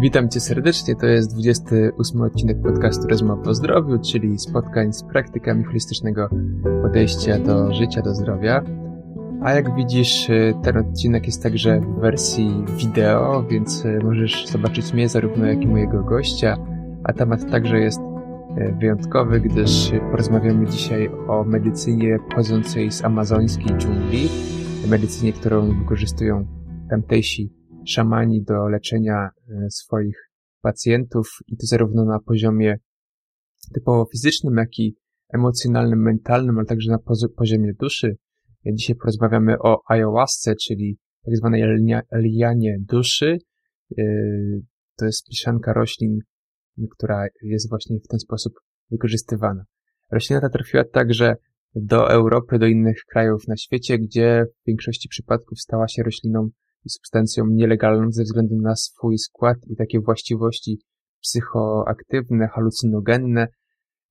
Witam Cię serdecznie, to jest 28 odcinek podcastu Rozmowy o Zdrowiu, czyli spotkań z praktykami holistycznego podejścia do życia, do zdrowia. A jak widzisz, ten odcinek jest także w wersji wideo, więc możesz zobaczyć mnie zarówno jak i mojego gościa, a temat także jest wyjątkowy, gdyż porozmawiamy dzisiaj o medycynie pochodzącej z amazońskiej dżungli, medycynie, którą wykorzystują tamtejsi szamani do leczenia e, swoich pacjentów i to zarówno na poziomie typowo fizycznym, jak i emocjonalnym, mentalnym, ale także na poziomie duszy. Dzisiaj porozmawiamy o ayahuasce, czyli tak zwanej lianie duszy. E, to jest mieszanka roślin, która jest właśnie w ten sposób wykorzystywana. Roślina ta trafiła także do Europy, do innych krajów na świecie, gdzie w większości przypadków stała się rośliną i substancją nielegalną ze względu na swój skład i takie właściwości psychoaktywne, halucynogenne.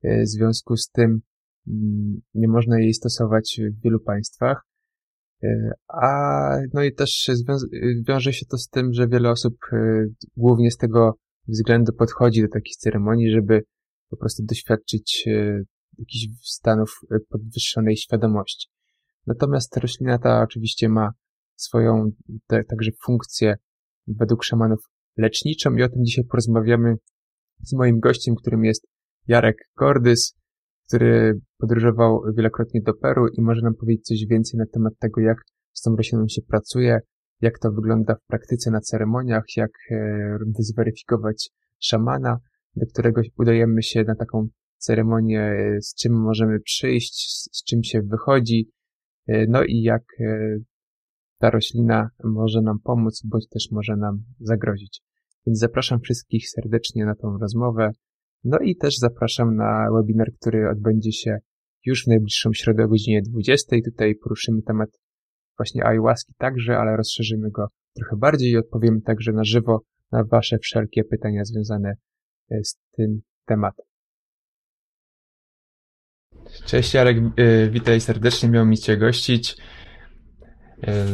E, w związku z tym mm, nie można jej stosować w wielu państwach. E, a no i też wiąże się to z tym, że wiele osób e, głównie z tego względu podchodzi do takich ceremonii, żeby po prostu doświadczyć jakichś stanów podwyższonej świadomości. Natomiast roślina ta oczywiście ma swoją te, także funkcję według szamanów leczniczą i o tym dzisiaj porozmawiamy z moim gościem, którym jest Jarek Kordys, który podróżował wielokrotnie do Peru i może nam powiedzieć coś więcej na temat tego, jak z tą rośliną się pracuje, jak to wygląda w praktyce na ceremoniach, jak e, zweryfikować szamana, do którego udajemy się na taką ceremonię, e, z czym możemy przyjść, z czym się wychodzi, e, no i jak ta roślina może nam pomóc, bądź też może nam zagrozić. Więc zapraszam wszystkich serdecznie na tą rozmowę. No i też zapraszam na webinar, który odbędzie się już w najbliższą środę o godzinie 20. Tutaj poruszymy temat właśnie ayahuaski także, ale rozszerzymy go trochę bardziej i odpowiemy także na żywo na Wasze wszelkie pytania związane e, z tym tematem. Cześć Jarek, e, witaj serdecznie, miło mi Cię gościć. E,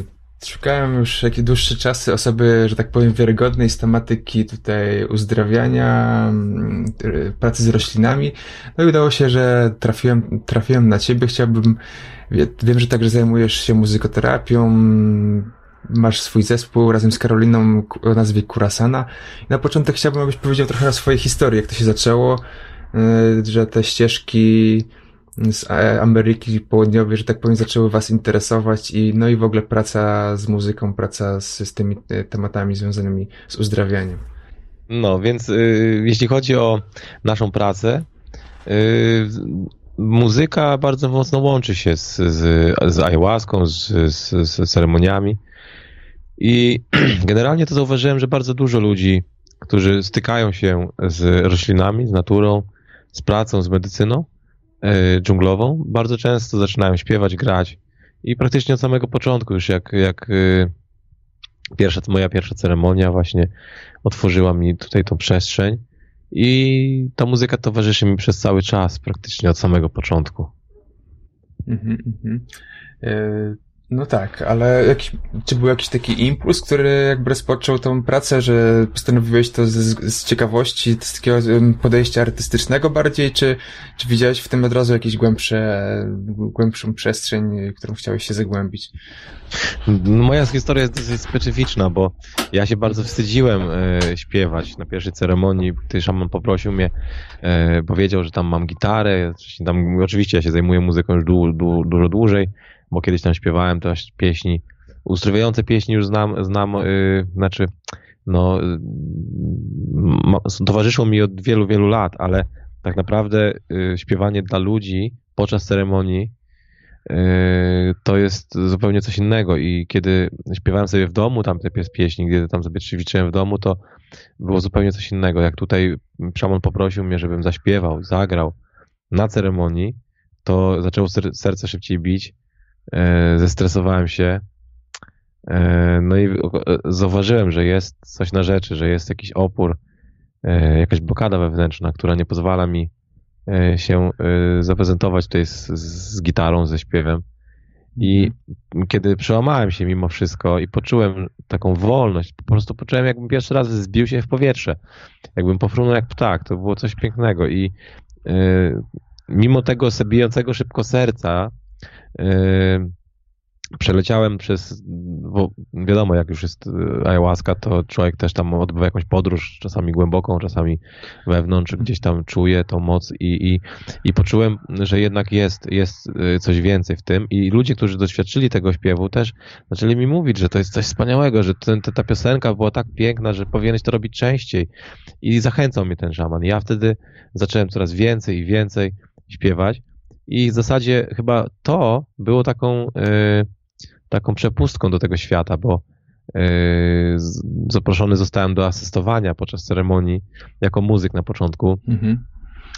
szukałem już jakieś dłuższe czasy osoby, że tak powiem, wiarygodnej z tematyki tutaj uzdrawiania, pracy z roślinami. No i udało się, że trafiłem, trafiłem na ciebie. Chciałbym, wiem, że także zajmujesz się muzykoterapią, masz swój zespół razem z Karoliną o nazwie Kurasana. Na początek chciałbym, abyś powiedział trochę o swojej historii, jak to się zaczęło, y, że te ścieżki z Ameryki Południowej, że tak powiem, zaczęły Was interesować i no i w ogóle praca z muzyką, praca z, z tymi e, tematami związanymi z uzdrawianiem. No, więc y, jeśli chodzi o naszą pracę, y, muzyka bardzo mocno łączy się z, z, z ayahuaską, z, z, z ceremoniami. I generalnie to zauważyłem, że bardzo dużo ludzi, którzy stykają się z roślinami, z naturą, z pracą, z medycyną, E, dżunglową, bardzo często zaczynają śpiewać, grać. I praktycznie od samego początku już jak, jak e, pierwsza, moja pierwsza ceremonia właśnie otworzyła mi tutaj tą przestrzeń i ta muzyka towarzyszy mi przez cały czas, praktycznie od samego początku. Mm -hmm. No tak, ale jakiś, czy był jakiś taki impuls, który jakby rozpoczął tą pracę, że postanowiłeś to z, z ciekawości, z takiego podejścia artystycznego bardziej, czy, czy widziałeś w tym od razu jakieś głębsze, głębszą przestrzeń, którą chciałeś się zagłębić? No, moja historia jest dosyć specyficzna, bo ja się bardzo wstydziłem e, śpiewać na pierwszej ceremonii, gdy szaman poprosił mnie, e, powiedział, że tam mam gitarę, tam, oczywiście ja się zajmuję muzyką już du, du, dużo dłużej, bo kiedyś tam śpiewałem też pieśni, uzdrowiające pieśni już znam, znam yy, znaczy, no, yy, towarzyszyło mi od wielu, wielu lat, ale tak naprawdę yy, śpiewanie dla ludzi podczas ceremonii y, to jest zupełnie coś innego i kiedy śpiewałem sobie w domu tam te pieśni, kiedy tam sobie ćwiczyłem w domu, to było zupełnie coś innego. Jak tutaj szaman poprosił mnie, żebym zaśpiewał, zagrał na ceremonii, to zaczęło serce szybciej bić zestresowałem się. E, no i zauważyłem, że jest coś na rzeczy, że jest jakiś opór, e, jakaś blokada wewnętrzna, która nie pozwala mi się zaprezentować tutaj z, z gitarą, ze śpiewem. I mhm. kiedy przełamałem się mimo wszystko i poczułem taką wolność, po prostu poczułem, jakbym pierwszy raz zbił się w powietrze. Jakbym pofrunął jak ptak. To było coś pięknego. I mimo tego bijącego szybko serca, przeleciałem przez, bo wiadomo, jak już jest e, ayahuasca, to człowiek też tam odbywa jakąś podróż, czasami głęboką, czasami wewnątrz, gdzieś tam czuje tą moc i, i, i poczułem, że jednak jest, jest e, coś więcej w tym. I ludzie, którzy doświadczyli tego śpiewu też zaczęli mi mówić, że to jest coś wspaniałego, że ten, ta piosenka była tak piękna, że powinieneś to robić częściej. I zachęcał mnie ten szaman. Ja wtedy zacząłem coraz więcej i więcej śpiewać i w zasadzie chyba to było taką... Yy, taką przepustką do tego świata, bo yy, zaproszony zostałem do asystowania podczas ceremonii jako muzyk na początku. Mhm.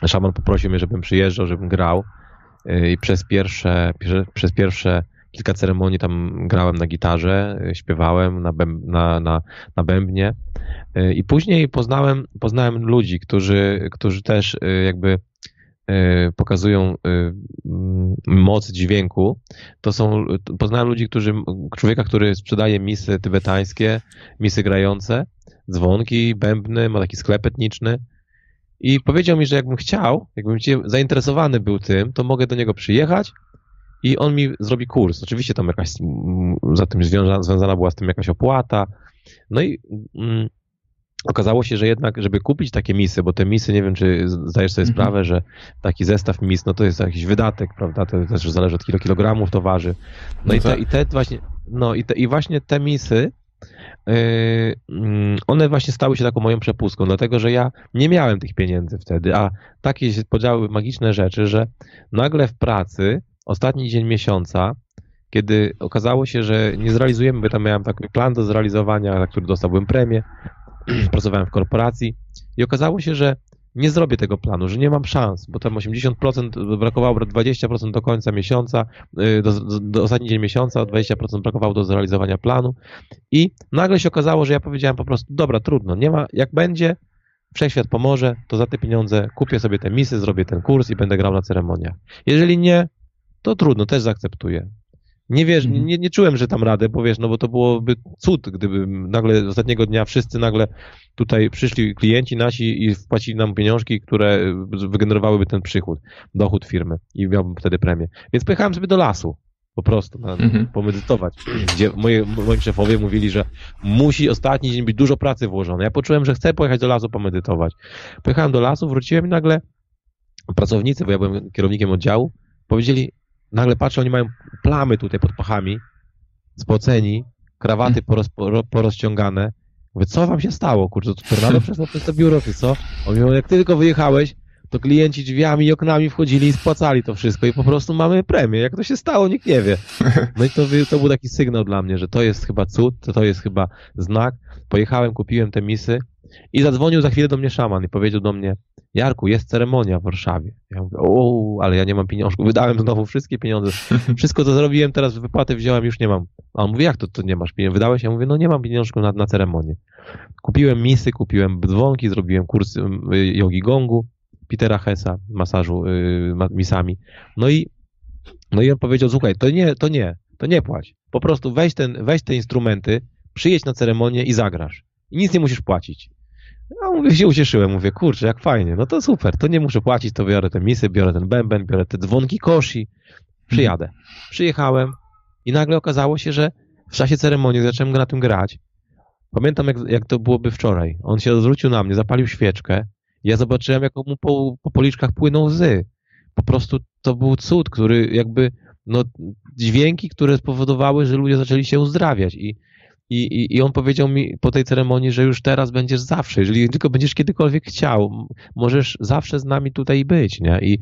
Szaman poprosił mnie, żebym przyjeżdżał, żebym grał yy, i przez pierwsze, przez pierwsze kilka ceremonii tam grałem na gitarze, śpiewałem na, bęb, na, na, na bębnie i później poznałem, poznałem ludzi, którzy, którzy też jakby pokazują e, moc dźwięku, to są, poznałem ludzi, którzy, człowieka, który sprzedaje misy tybetańskie, misy grające, dzwonki, bębny, ma taki sklep etniczny i powiedział mi, że jakbym chciał, jakbym zainteresowany był tym, to mogę do niego przyjechać i on mi zrobi kurs. Oczywiście tam jakaś, za tym związana, związana była z tym jakaś opłata, no i mm, Okazało się, że jednak, żeby kupić takie misy, bo te misy, nie wiem, czy zdajesz sobie mhm. sprawę, że taki zestaw mis, no to jest jakiś wydatek, prawda? To też zależy od kilo kilogramów to waży. No, no i, te, tak. i te właśnie, no i, te, i właśnie te misy, yy, one właśnie stały się taką moją przepustką, dlatego że ja nie miałem tych pieniędzy wtedy, a takie się podziały magiczne rzeczy, że nagle w pracy, ostatni dzień miesiąca, kiedy okazało się, że nie zrealizujemy, bo tam miałem taki plan do zrealizowania, za który dostałbym premię, pracowałem w korporacji i okazało się, że nie zrobię tego planu, że nie mam szans, bo tam 80% brakowało, 20% do końca miesiąca, y, do, do, do ostatni dzień miesiąca, 20% brakowało do zrealizowania planu i nagle się okazało, że ja powiedziałem po prostu, dobra, trudno, nie ma, jak będzie, wszechświat pomoże, to za te pieniądze kupię sobie te misy, zrobię ten kurs i będę grał na ceremoniach. Jeżeli nie, to trudno, też zaakceptuję. Nie wiesz, mhm. nie, nie czułem, że tam radę, bo wiesz, no bo to byłoby cud, gdyby nagle ostatniego dnia wszyscy nagle tutaj przyszli klienci nasi i wpłacili nam pieniążki, które wygenerowałyby ten przychód, dochód firmy i miałbym wtedy premię. Więc pojechałem sobie do lasu po prostu na, mhm. pomedytować, gdzie moi, moi szefowie mówili, że musi ostatni dzień być dużo pracy włożone. Ja poczułem, że chcę pojechać do lasu pomedytować. Pojechałem do lasu, wróciłem i nagle pracownicy, bo ja byłem kierownikiem oddziału, powiedzieli, nagle patrzę, oni mają plamy tutaj pod pachami, spoceni, krawaty poros, porozciągane. Mówię, co wam się stało, kurczę, to tornado przeszło przez to biuro, czy co? On mówią, jak ty tylko wyjechałeś, to klienci drzwiami i oknami wchodzili i spłacali to wszystko i po prostu mamy premię. Jak to się stało, nikt nie wie. No i to, to był taki sygnał dla mnie, że to jest chyba cud, to jest chyba znak. Pojechałem, kupiłem te misy i zadzwonił za chwilę do mnie szaman i powiedział do mnie, Jarku, jest ceremonia w Warszawie. Ja mówię, o, ale ja nie mam pieniążków. Wydałem znowu wszystkie pieniądze. Wszystko, co zrobiłem, teraz wypłatę wziąłem, już nie mam. A on mówi, jak to, to nie masz pieniędzy? Wydałeś? Ja mówię, no nie mam pieniążków na, na ceremonię. Kupiłem misy, kupiłem dzwonki, zrobiłem kurs jogi gongu, Petera Hessa, masażu y, misami. No i, no i on powiedział, słuchaj, to nie, to nie, to nie płać. Po prostu weź, ten, weź te instrumenty, przyjedź na ceremonię i zagrasz. I nic nie musisz płacić. Ja mówię, się ucieszyłem, mówię, kurczę, jak fajnie, no to super, to nie muszę płacić, to biorę te misy, biorę ten bęben, biorę te dzwonki koshi, przyjadę. Przyjechałem i nagle okazało się, że w czasie ceremonii zacząłem na tym grać. Pamiętam, jak, jak to byłoby wczoraj. On się odwrócił na mnie, zapalił świeczkę. Ja zobaczyłem, jak mu po, po policzkach płyną łzy. Po prostu to był cud, który jakby, no, dźwięki, które spowodowały, że ludzie zaczęli się uzdrawiać. I i, i, I on powiedział mi po tej ceremonii, że już teraz będziesz zawsze, jeżeli tylko będziesz kiedykolwiek chciał, możesz zawsze z nami tutaj być, nie? I,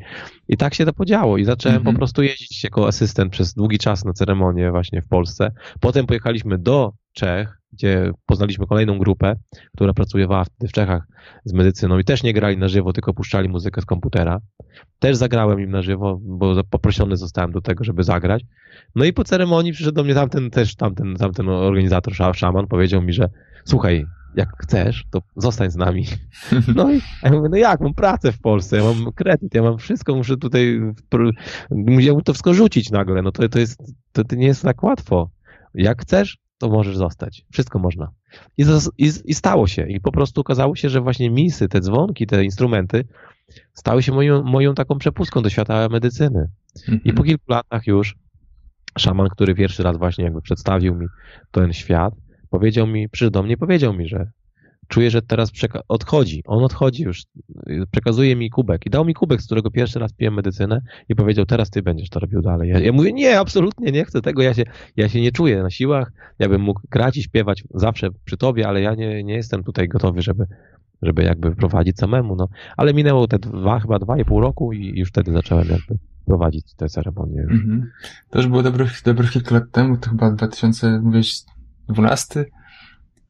i tak się to podziało i zacząłem mm -hmm. po prostu jeździć jako asystent przez długi czas na ceremonię właśnie w Polsce. Potem pojechaliśmy do Czech, gdzie poznaliśmy kolejną grupę, która pracowała wtedy w Czechach z medycyną i też nie grali na żywo, tylko puszczali muzykę z komputera. Też zagrałem im na żywo, bo poproszony zostałem do tego, żeby zagrać. No i po ceremonii przyszedł do mnie tamten też, tamten, tamten organizator, szaman, powiedział mi, że słuchaj, jak chcesz, to zostań z nami. No i ja mówię, no jak, mam pracę w Polsce, ja mam kredyt, ja mam wszystko, muszę tutaj, musiałbym to wszystko rzucić nagle, no to, to jest, to, to nie jest tak łatwo. Jak chcesz, to możesz zostać. Wszystko można. I, i, I, stało się. I po prostu okazało się, że właśnie misy, te dzwonki, te instrumenty stały się moją, moją taką przepustką do świata medycyny. I po mhm. kilku latach już szaman, który pierwszy raz właśnie jakby przedstawił mi ten świat, powiedział mi, przyszedł do mnie, powiedział mi, że czuję, że teraz odchodzi. On odchodzi już, przekazuje mi kubek. I dał mi kubek, z którego pierwszy raz piłem medycynę i powiedział, teraz ty będziesz to robił dalej. Ja, ja mówię, nie, absolutnie nie chcę tego, ja się, ja się nie czuję na siłach, ja bym mógł grać i śpiewać zawsze przy tobie, ale ja nie, nie jestem tutaj gotowy, żeby, żeby jakby prowadzić samemu, no. Ale minęło te dwa, chyba dwa i pół roku i już wtedy zacząłem jakby prowadzić te ceremonie. Już. -hmm. To już było dobrych, dobrych kilka lat temu, to chyba 2012?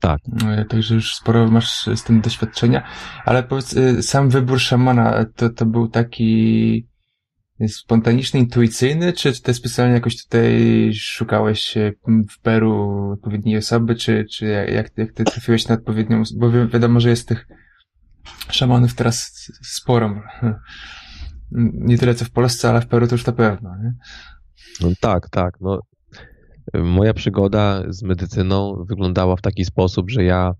Tak. E, także już sporo masz z tym doświadczenia. Ale powiedz, e, sam wybór szamana to, to był taki spontaniczny, intuicyjny, czy ty specjalnie jakoś tutaj szukałeś w Peru odpowiedniej osoby, czy, czy jak, jak ty trafiłeś na odpowiednią, bo wi wiadomo, że jest tych szamanów teraz sporo. Nie tyle co w Polsce, ale w Peru to już na pewno, nie? No tak, tak. No, Moja przygoda z medycyną wyglądała w taki sposób, że ja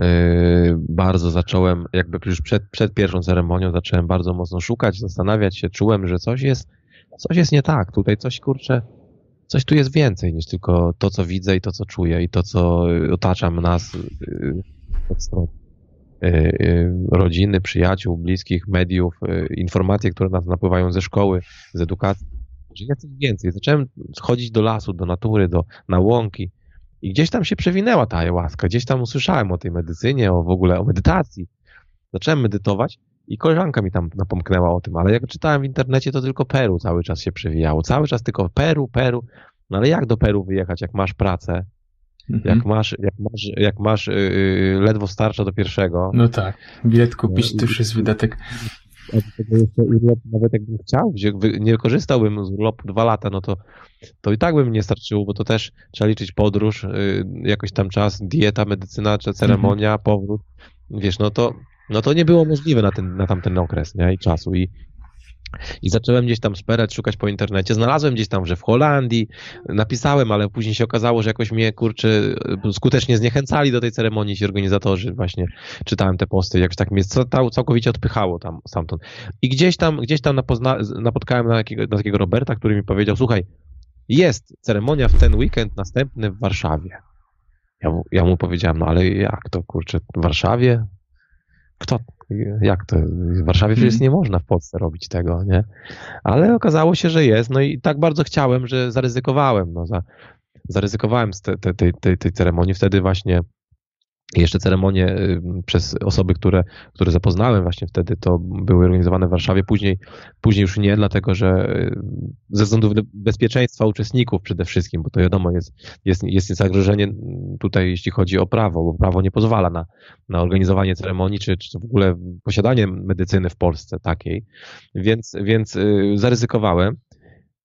e, bardzo zacząłem, jakby już przed, przed pierwszą ceremonią zacząłem bardzo mocno szukać, zastanawiać się, czułem, że coś jest, coś jest nie tak, tutaj coś kurczę, coś tu jest więcej niż tylko to, co widzę i to, co czuję i to, co otacza nas e, od strony e, rodziny, przyjaciół, bliskich, mediów, informacje, które nas napływają ze szkoły, z edukacji że ja coś więcej. Zacząłem chodzić do lasu, do natury, do, na łąki i gdzieś tam się przewinęła ta ayahuasca, gdzieś tam usłyszałem o tej medycynie, o w ogóle o medytacji. Zacząłem medytować i koleżanka mi tam napomknęła o tym, ale jak czytałem w internecie, to tylko Peru cały czas się przewijało. Cały czas tylko Peru, Peru. No ale jak do Peru wyjechać, jak masz pracę, mhm. jak masz, jak masz, jak masz yy, ledwo starcza do pierwszego. No tak, bilet kupić to już jest wydatek tego jeszcze urlop, nawet jakbym chciał, nie korzystałbym z urlopu dwa lata, no to, to i tak by mi nie starczyło, bo to też trzeba liczyć podróż, y, jakoś tam czas, dieta, medycyna, czy ceremonia, mhm. powrót. Wiesz, no to, no to nie było możliwe na, ten, na tamten okres, nie? I czasu. I, i zacząłem gdzieś tam szperać, szukać po internecie. Znalazłem gdzieś tam, że w Holandii napisałem, ale później się okazało, że jakoś mnie, kurczę, skutecznie zniechęcali do tej ceremonii ci organizatorzy. Właśnie czytałem te posty, jakoś tak mnie całkowicie odpychało tam stamtąd. I gdzieś tam, gdzieś tam napotkałem na, na takiego Roberta, który mi powiedział, słuchaj, jest ceremonia w ten weekend następny w Warszawie. Ja, ja mu powiedziałem, no ale jak to, kurczę, w Warszawie? Kto, jak to? W Warszawie przecież hmm. nie można w Polsce robić tego, nie? Ale okazało się, że jest. No i tak bardzo chciałem, że zaryzykowałem. No, za, zaryzykowałem z tej, tej, tej ceremonii. Wtedy właśnie jeszcze ceremonie y, przez osoby, które, które zapoznałem właśnie wtedy, to były organizowane w Warszawie. Później, później już nie, dlatego że y, ze względów bezpieczeństwa uczestników przede wszystkim, bo to wiadomo, jest, jest, jest zagrożenie tutaj, jeśli chodzi o prawo, bo prawo nie pozwala na, na organizowanie ceremonii, czy, czy w ogóle posiadanie medycyny w Polsce takiej. Więc, więc y, zaryzykowałem.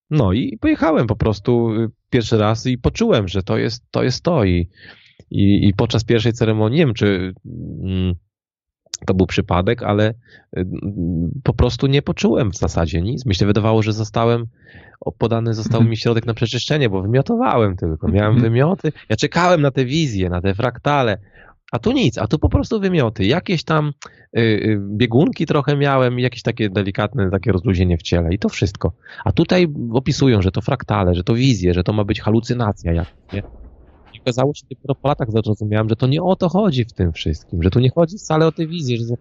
No i pojechałem po prostu pierwszy raz i poczułem, że to jest to. Jest to. I, i, i podczas pierwszej ceremonii, nie wiem czy mm, to był przypadek, ale y, po prostu nie poczułem w zasadzie nic. Mi się wydawało, że zostałem, podany został mi środek na przeczyszczenie, bo wymiotowałem tylko. Miałem mhm. wymioty. Ja czekałem na te wizje, na te fraktale. A tu nic, a tu po prostu wymioty. Jakieś tam y, y, biegunki trochę miałem, jakieś takie delikatne takie rozluźnienie w ciele i to wszystko. A tutaj opisują, że to fraktale, że to wizje, że to ma być halucynacja. Jak, nie? Okazało się dopiero po latach zrozumiałem, że to nie o to chodzi w tym wszystkim, że tu nie chodzi wcale o tę wizję, że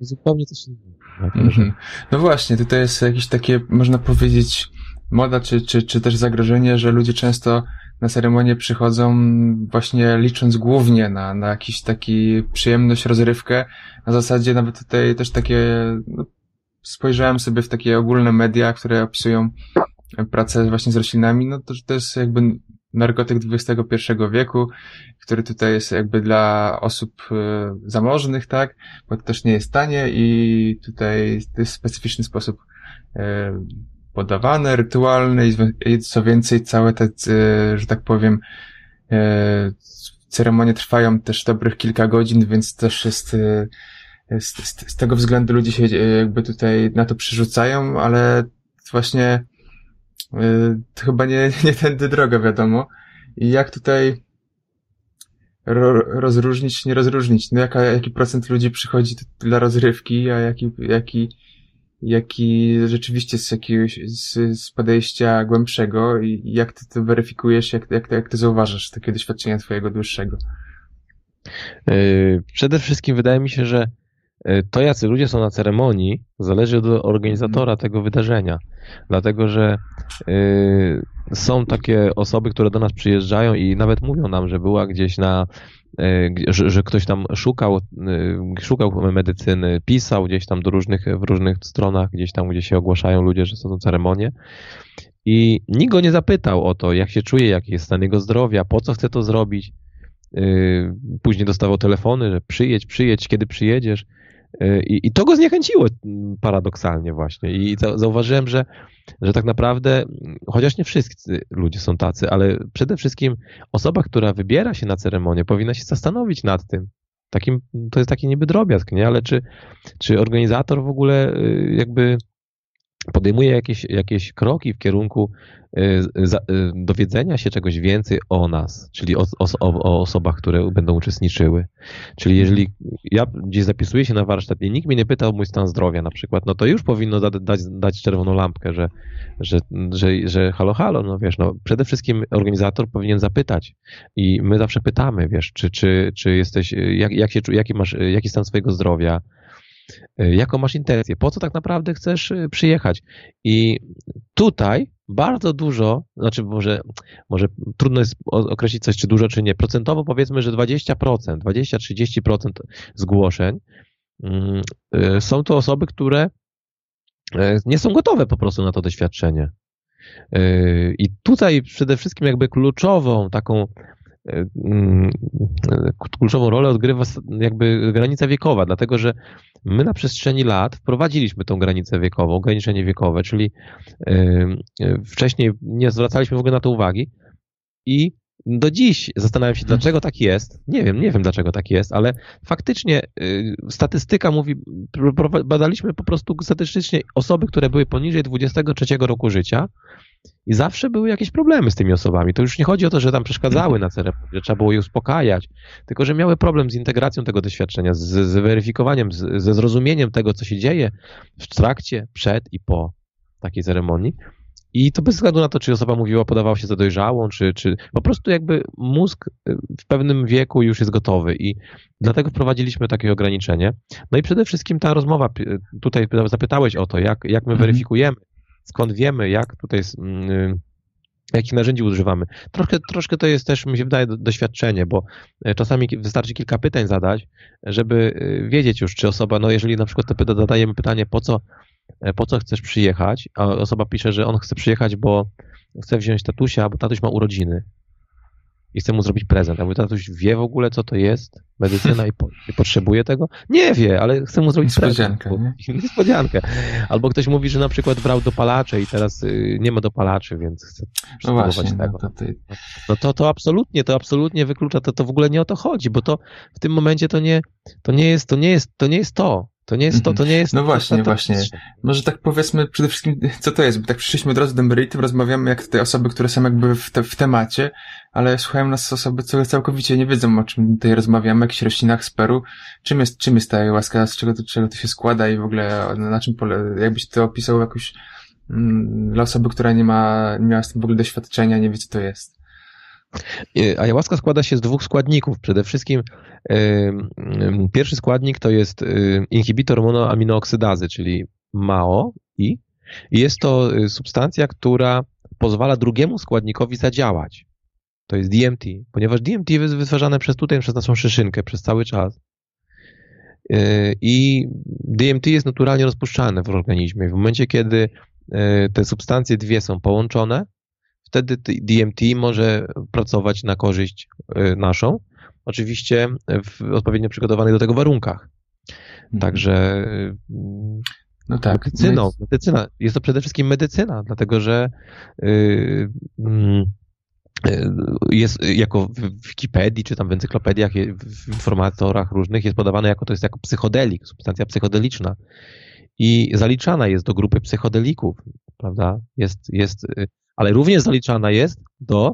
zupełnie coś innego. Mm -hmm. No właśnie, tutaj jest jakieś takie, można powiedzieć, moda czy, czy, czy też zagrożenie, że ludzie często na ceremonię przychodzą właśnie licząc głównie na, na jakiś taki przyjemność, rozrywkę. Na zasadzie nawet tutaj też takie, no, spojrzałem sobie w takie ogólne media, które opisują pracę właśnie z roślinami, no to, to jest jakby narkotyk XXI wieku, który tutaj jest jakby dla osób e, zamożnych, tak, bo to też nie jest tanie i tutaj to jest specyficzny sposób e, podawane, rytualne i co więcej całe te, że tak powiem, ceremonie trwają też dobrych kilka godzin, więc też jest, z, z, z tego względu ludzie się jakby tutaj na to przerzucają, ale właśnie to chyba nie, nie tędy droga, wiadomo. I jak tutaj ro, rozróżnić, nie rozróżnić? No jaka, jaki procent ludzi przychodzi dla rozrywki, a jaki, jaki, jaki rzeczywiście z jakiegoś, z, z podejścia głębszego i jak ty to weryfikujesz, jak, jak, jak ty zauważasz takie doświadczenia twojego dłuższego? Yy, przede wszystkim wydaje mi się, że to, jacy ludzie są na ceremonii, zależy od organizatora mhm. tego wydarzenia. Dlatego, że yy, są takie osoby, które do nas przyjeżdżają i nawet mówią nam, że była gdzieś na, yy, że, że, ktoś tam szukał, yy, szukał medycyny, pisał gdzieś tam do różnych, w różnych stronach, gdzieś tam, gdzie się ogłaszają ludzie, że są to ceremonie. I nikt go nie zapytał o to, jak się czuje, jaki jest stan jego zdrowia, po co chce to zrobić. Yy, później dostawał telefony, że przyjedź, przyjedź, kiedy przyjedziesz. Y, I, I, to go zniechęciło mm, paradoksalnie właśnie. I zauważyłem, że, że tak naprawdę, chociaż nie wszyscy ludzie są tacy, ale przede wszystkim osoba, która wybiera się na ceremonię, powinna się zastanowić nad tym. Takim, to jest taki niby drobiazg, nie? Ale czy, czy organizator w ogóle y, jakby podejmuje jakieś, jakieś kroki w kierunku y, y, dowiedzenia się czegoś więcej o nas, czyli o, o, o, osobach, które będą uczestniczyły. Czyli jeżeli ja gdzieś zapisuję się na warsztat i nikt mnie nie pyta o mój stan zdrowia na przykład, no to już powinno dać, dać czerwoną lampkę, że, że, że, że halo, halo, no wiesz, no przede wszystkim organizator powinien zapytać i my zawsze pytamy, wiesz, czy, czy, czy jesteś, jak, jak się, jaki masz, jaki stan swojego zdrowia, jaką masz intencję, po co tak naprawdę chcesz y, przyjechać. I tutaj bardzo dużo, znaczy może, może trudno jest określić coś, czy dużo, czy nie. Procentowo powiedzmy, że 20%, 20-30% zgłoszeń mm, y, są to osoby, które nie są gotowe po prostu na to doświadczenie. I tutaj przede wszystkim jakby kluczową taką kluczową rolę odgrywa jakby granica wiekowa, dlatego że My na przestrzeni lat wprowadziliśmy tą granicę wiekową, ograniczenie wiekowe, czyli wcześniej nie zwracaliśmy w ogóle na to uwagi i do dziś zastanawiam się, dlaczego tak jest. Nie wiem, nie wiem dlaczego tak jest, ale faktycznie y, statystyka mówi, badaliśmy po prostu statystycznie osoby, które były poniżej 23 roku życia i zawsze były jakieś problemy z tymi osobami. To już nie chodzi o to, że tam przeszkadzały na ceremonii, że trzeba było je uspokajać, tylko że miały problem z integracją tego doświadczenia, z, z weryfikowaniem, z, ze zrozumieniem tego, co się dzieje w trakcie, przed i po takiej ceremonii. I to bez względu na to, czy osoba mówiła, podawała się za dojrzałą, czy, czy po prostu jakby mózg y, w pewnym wieku już jest gotowy i dlatego wprowadziliśmy takie ograniczenie. No i przede wszystkim ta rozmowa, tutaj zapytałeś o to, jak, jak my mhm. weryfikujemy, skąd wiemy, jak tutaj mm, jakich narzędzi używamy. Troszkę, troszkę to jest też, mi się wydaje, doświadczenie, bo e, czasami wystarczy kilka pytań zadać, żeby e, wiedzieć już, czy osoba, no jeżeli na przykład to zadajemy pytanie, po co, e, po co chcesz przyjechać, a osoba pisze, że on chce przyjechać, bo chce wziąć tatusia, bo tatuś ma urodziny i chcę mu zrobić prezent. A mój tatuś wie w ogóle, co to jest medycyna i, po, i potrzebuje tego? Nie wie, ale chcę mu zrobić Niespodziankę, prezent. Nie? Niespodziankę. Albo ktoś mówi, że na przykład brał dopalacze i teraz y, nie ma dopalaczy, więc chce no właśnie, tego. No to, ty... no to, to absolutnie, to absolutnie wyklucza, to, to w ogóle nie o to chodzi, bo to w tym momencie to nie, to nie jest, to nie jest, to nie jest to. To nie jest to, to nie jest... No właśnie, właśnie. Może tak powiedzmy przede wszystkim, co to jest, bo tak przyszliśmy od razu do meritum, rozmawiamy jak te osoby, które są jakby w, te, w temacie, ale słuchają nas osoby, które całkowicie nie wiedzą, o czym tutaj rozmawiamy, o jakichś roślinach z Peru. Czym jest, czym jest ta łaska, z czego to, czego to się składa i w ogóle na czym pole, jakbyś to opisał jakoś mm, dla osoby, która nie ma, nie miała z tym w ogóle doświadczenia, nie wie co to jest. Ayahuasca składa się z dwóch składników. Przede wszystkim pierwszy składnik to jest inhibitor monoaminooksydazy, czyli MAO i jest to y, substancja, która pozwala drugiemu składnikowi zadziałać. To jest DMT, ponieważ DMT jest wytwarzane przez tutaj, przez naszą szyszynkę, przez cały czas. Y, I DMT jest naturalnie rozpuszczalne w organizmie. W momencie, kiedy y, te substancje dwie są połączone, wtedy DMT może pracować na korzyść y, naszą, oczywiście w odpowiednio przygotowanych do tego warunkach. Mhm. Także y, no tak, medycyną, no medycyna, jest to przede wszystkim medycyna, dlatego że yy, jest jako w Wikipedii, czy tam w encyklopediach, w informatorach różnych jest podawane jako to jest jako psychodelik, substancja psychodeliczna. I zaliczana jest do grupy psychodelików, prawda? Jest, jest, ale również zaliczana jest do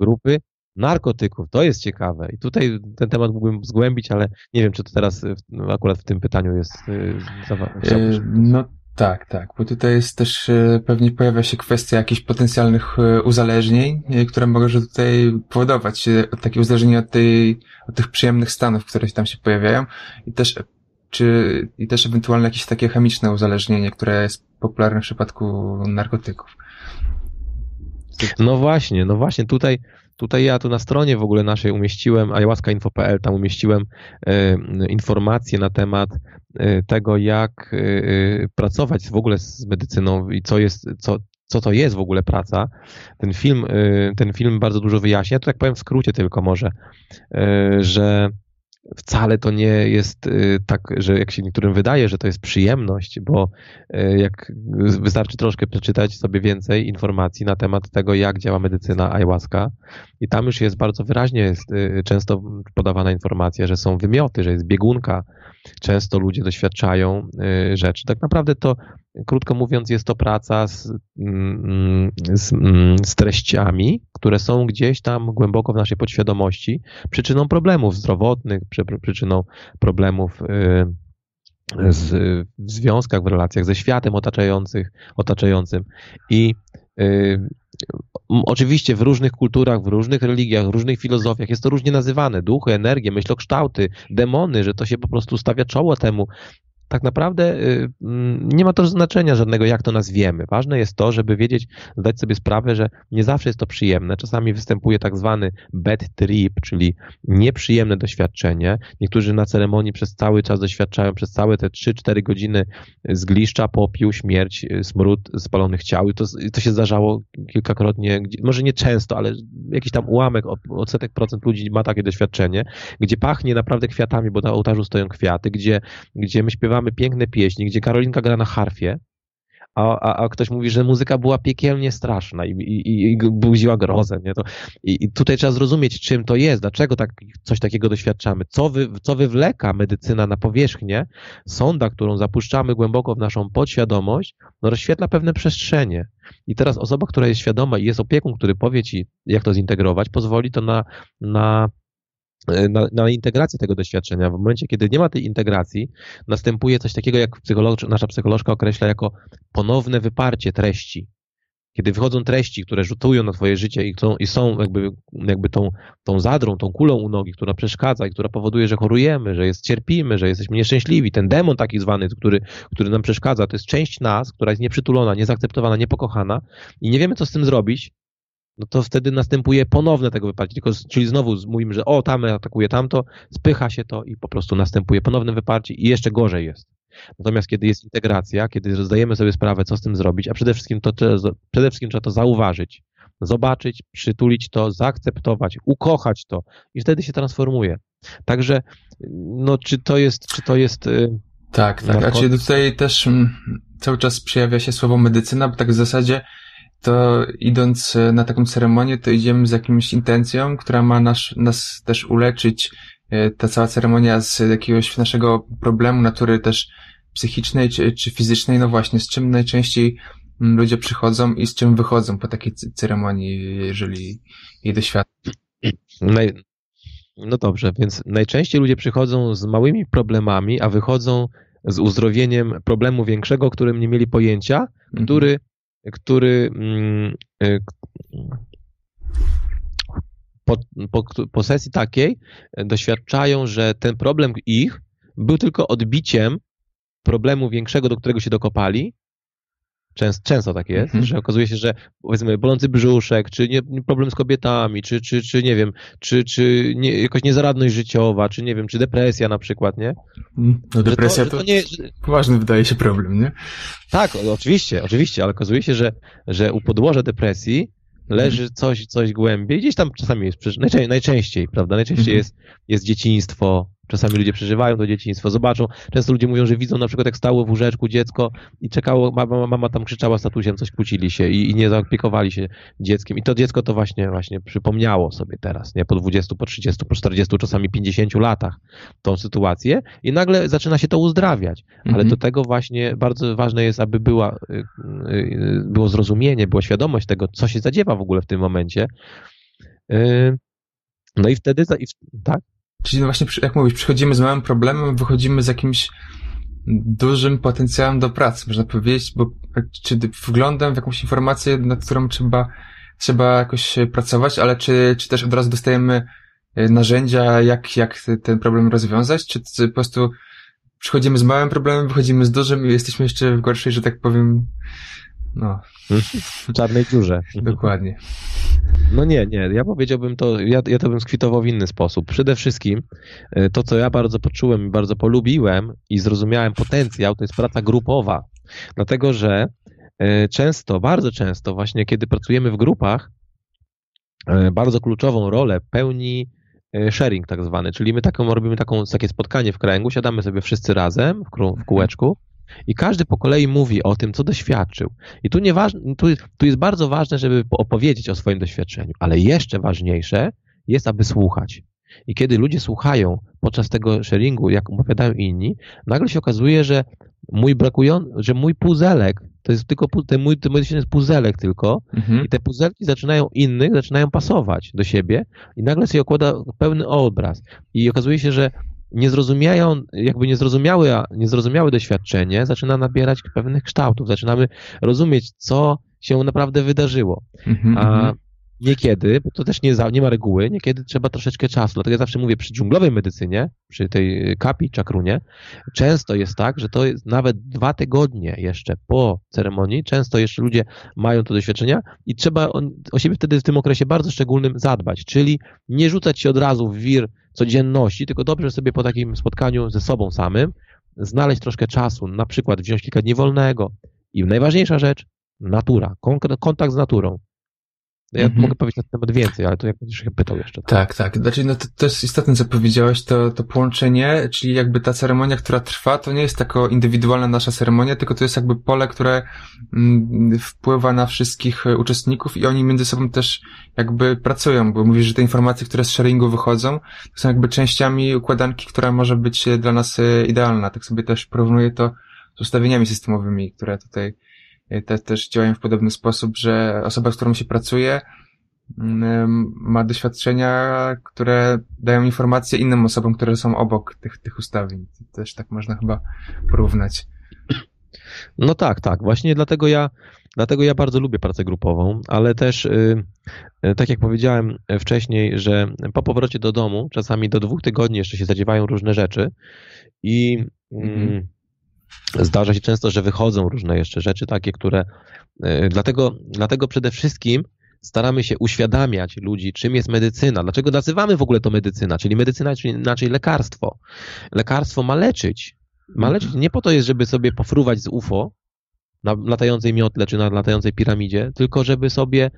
grupy narkotyków. To jest ciekawe. I tutaj ten temat mógłbym zgłębić, ale nie wiem, czy to teraz akurat w tym pytaniu jest. Yy, no tak, tak, bo tutaj jest też e, pewnie pojawia się kwestia jakichś potencjalnych e, uzależnień, e, które może tutaj powodować takie uzależnienie od, tej, od tych przyjemnych stanów, które tam się pojawiają i też czy i też ewentualnie jakieś takie chemiczne uzależnienie, które jest popularne w przypadku narkotyków. No właśnie, no właśnie, tutaj Tutaj ja tu na stronie w ogóle naszej umieściłem, ayahuasca.info.pl, tam umieściłem e, informacje na temat e, tego, jak e, pracować w ogóle z medycyną i co jest, co, co to jest w ogóle praca. Ten film, ten film bardzo dużo wyjaśnia. Ja tu tak powiem w skrócie tylko może, że wcale to nie jest y, tak, że jak się niektórym wydaje, że to jest przyjemność, bo y, jak wystarczy troszkę przeczytać sobie więcej informacji na temat tego, jak działa medycyna ayahuasca i tam już jest bardzo wyraźnie jest y, często podawana informacja, że są wymioty, że jest biegunka, często ludzie doświadczają rzeczy. Tak naprawdę to Krótko mówiąc, jest to praca z, mm, z, mm, z, treściami, które są gdzieś tam głęboko w naszej podświadomości, przyczyną problemów zdrowotnych, przyczyną problemów y, z, w związkach, w relacjach ze światem otaczających, otaczającym. I y, Oczywiście w różnych kulturach, w różnych religiach, w różnych filozofiach jest to różnie nazywane. Duchy, energie, myślokształty, demony, że to się po prostu stawia czoło temu tak naprawdę y, mm, nie ma to znaczenia żadnego, jak to nazwiemy. Ważne jest to, żeby wiedzieć, zdać sobie sprawę, że nie zawsze jest to przyjemne. Czasami występuje tak zwany bad trip, czyli nieprzyjemne doświadczenie. Niektórzy na ceremonii przez cały czas doświadczają, przez całe te 3-4 godziny zgliszcza, popiół, śmierć, y, smród spalonych ciał. I to, to się zdarzało kilkakrotnie, może nie często, ale jakiś tam ułamek, odsetek procent ludzi ma takie doświadczenie, gdzie pachnie naprawdę kwiatami, bo na ołtarzu stoją kwiaty, gdzie, gdzie my śpiewamy śpiewamy piękne pieśni, gdzie Karolinka gra na harfie, a, a, a ktoś mówi, że muzyka była piekielnie straszna i, i, i budziła grozę. Nie? To, i, i, tutaj trzeba zrozumieć, czym to jest, dlaczego tak, coś takiego doświadczamy, co, wy, co wywleka medycyna na powierzchnię. Sonda, którą zapuszczamy głęboko w naszą podświadomość, no rozświetla pewne przestrzenie. I teraz osoba, która jest świadoma i jest opiekun, który powie ci, jak to zintegrować, pozwoli to na, na na, na, integrację tego doświadczenia. W momencie, kiedy nie ma tej integracji, następuje coś takiego, jak psycholog, nasza psycholożka określa jako ponowne wyparcie treści. Kiedy wychodzą treści, które rzutują na twoje życie i, są, i są jakby, jakby tą, tą zadrą, tą kulą u nogi, która przeszkadza i która powoduje, że chorujemy, że jest, cierpimy, że jesteśmy nieszczęśliwi. Ten demon taki zwany, który, który nam przeszkadza, to jest część nas, która jest nieprzytulona, niezaakceptowana, niepokochana i nie wiemy, co z tym zrobić, no to wtedy następuje ponowne tego wyparcie, tylko, czyli znowu mówimy, że o, tam atakuje tamto, spycha się to i po prostu następuje ponowne wyparcie i jeszcze gorzej jest. Natomiast kiedy jest integracja, kiedy zdajemy sobie sprawę, co z tym zrobić, a przede wszystkim to przede wszystkim trzeba to zauważyć, zobaczyć, przytulić to, zaakceptować, ukochać to i wtedy się transformuje. Także, no, czy to jest, czy to jest. Y, tak, tak. A czy tutaj też mm, cały czas przejawia się słowo medycyna, bo tak w zasadzie to idąc e, na taką ceremonię, to idziemy z jakimś intencją, która ma nas, nas też uleczyć, e, ta cała ceremonia z jakiegoś naszego problemu natury też psychicznej czy, czy fizycznej, no właśnie, z czym najczęściej mm, ludzie przychodzą i z czym wychodzą po takiej ceremonii, jeżeli jej doświadczą. No dobrze, więc najczęściej ludzie przychodzą z małymi problemami, a wychodzą z uzdrowieniem problemu większego, o którym nie mieli pojęcia, mhm. który który mm, e, po, po, po sesji takiej doświadczają, że ten problem ich był tylko odbiciem problemu większego, do którego się dokopali. Często, często tak jest, mhm. że okazuje się, że powiedzmy bolący brzuszek, czy nie, problem z kobietami, czy, czy, czy nie wiem, czy, czy nie, jakaś niezaradność życiowa, czy nie wiem, czy depresja na przykład, nie? Mm, no depresja to, to, to nie, poważny wydaje się problem, nie? Tak, oczywiście, oczywiście, ale okazuje się, że, że u podłoża depresji leży mhm. coś, coś głębiej, gdzieś tam czasami jest, najczęściej, prawda, najczęściej mhm. jest, jest dzieciństwo, czasami ludzie przeżywają to dzieciństwo, zobaczą, często ludzie mówią, że widzą na przykład jak stało w łóżeczku dziecko i czekało, mama, mama tam krzyczała statusem, coś kłócili się i, i nie zaopiekowali się dzieckiem. I to dziecko to właśnie, właśnie przypomniało sobie teraz, nie, po 20, po 30, po 40, czasami 50 latach tą sytuację i nagle zaczyna się to uzdrawiać, ale mhm. do tego właśnie bardzo ważne jest, aby była, y, y, było zrozumienie, była świadomość tego, co się zadziewa w ogóle w tym momencie, y, no i wtedy, tak? Czyli no właśnie, jak mówisz, przychodzimy z małym problemem, wychodzimy z jakimś dużym potencjałem do pracy, można powiedzieć, bo czy wglądam w jakąś informację, nad którą trzeba, trzeba jakoś pracować, ale czy, czy też od razu dostajemy e, narzędzia, jak, jak ten problem rozwiązać, czy, czy po prostu przychodzimy z małym problemem, wychodzimy z dużym i jesteśmy jeszcze w gorszej, że tak powiem, no. W czarnej dziurze. Dokładnie. No nie, nie. Ja powiedziałbym to, ja, ja to bym skwitował w inny sposób. Przede wszystkim e, to, co ja bardzo poczułem i bardzo polubiłem i zrozumiałem potencjał, to jest praca grupowa. Dlatego, że e, często, bardzo często właśnie, kiedy pracujemy w grupach, e, bardzo kluczową rolę pełni sharing tak zwany, czyli my taką, robimy taką, takie spotkanie w kręgu, siadamy sobie wszyscy razem w, w kółeczku i każdy po kolei mówi o tym, co doświadczył. I tu, nie tu, tu jest bardzo ważne, żeby opowiedzieć o swoim doświadczeniu, ale jeszcze ważniejsze jest, aby słuchać. I kiedy ludzie słuchają podczas tego sharingu, jak opowiadają inni, nagle się okazuje, że mój brakujący, że mój puzelek, to jest tylko, ten mój, ten mój jest puzelek tylko mhm. i te puzelki zaczynają innych, zaczynają pasować do siebie i nagle się okłada pełny obraz. I okazuje się, że niezrozumiają, jakby niezrozumiałe, niezrozumiałe doświadczenie zaczyna nabierać pewnych kształtów. Zaczynamy rozumieć, co się naprawdę wydarzyło. Mm-hmm. A mhm. niekiedy, bo to też nie, nie ma reguły, niekiedy trzeba troszeczkę czasu. Dlatego ja zawsze mówię, przy dżunglowej medycynie, przy tej kapi, czakrunie, często jest tak, że to jest nawet dwa tygodnie jeszcze po ceremonii, często jeszcze ludzie mają to doświadczenia i trzeba o, o siebie wtedy w tym okresie bardzo szczególnym zadbać, czyli nie rzucać się od razu w wir codzienności, tylko dobrze sobie po takim spotkaniu ze sobą samym znaleźć troszkę czasu, na przykład wziąć kilka dni wolnego. I najważniejsza rzecz, natura, kontakt z naturą. Ja mhm. mogę powiedzieć na ten temat więcej, ale to jak będziesz się pytał jeszcze. Tak, tak. tak. Znaczy, no to, to jest istotne, co powiedziałeś, to, to połączenie, czyli jakby ta ceremonia, która trwa, to nie jest taka indywidualna nasza ceremonia, tylko to jest jakby pole, które mm, wpływa na wszystkich e, uczestników i oni między sobą też jakby pracują, bo mówisz, że te informacje, które z sharingu wychodzą, to są jakby częściami układanki, która może być e, dla nas e, idealna. Tak sobie też porównuję to z ustawieniami systemowymi, które tutaj te, też działają w podobny sposób, że osoba, z którą się pracuje, mm, ma doświadczenia, które dają informacje innym osobom, które są obok tych, tych ustawień. Też tak można chyba porównać. No tak, tak. Właśnie dlatego ja, dlatego ja bardzo lubię pracę grupową, ale też, yy, tak jak powiedziałem wcześniej, że po powrocie do domu, czasami do dwóch tygodni jeszcze się zadziewają różne rzeczy i mm, Zdarza się często, że wychodzą różne jeszcze rzeczy takie, które. E, dlatego, dlatego przede wszystkim staramy się uświadamiać ludzi, czym jest medycyna. Dlaczego nazywamy w ogóle to medycyna? Czyli medycyna, czyli inaczej lekarstwo. Lekarstwo ma leczyć. Ma leczyć. Nie po to jest, żeby sobie pofruwać z UFO, na latającej miotle czy na latającej piramidzie, tylko żeby sobie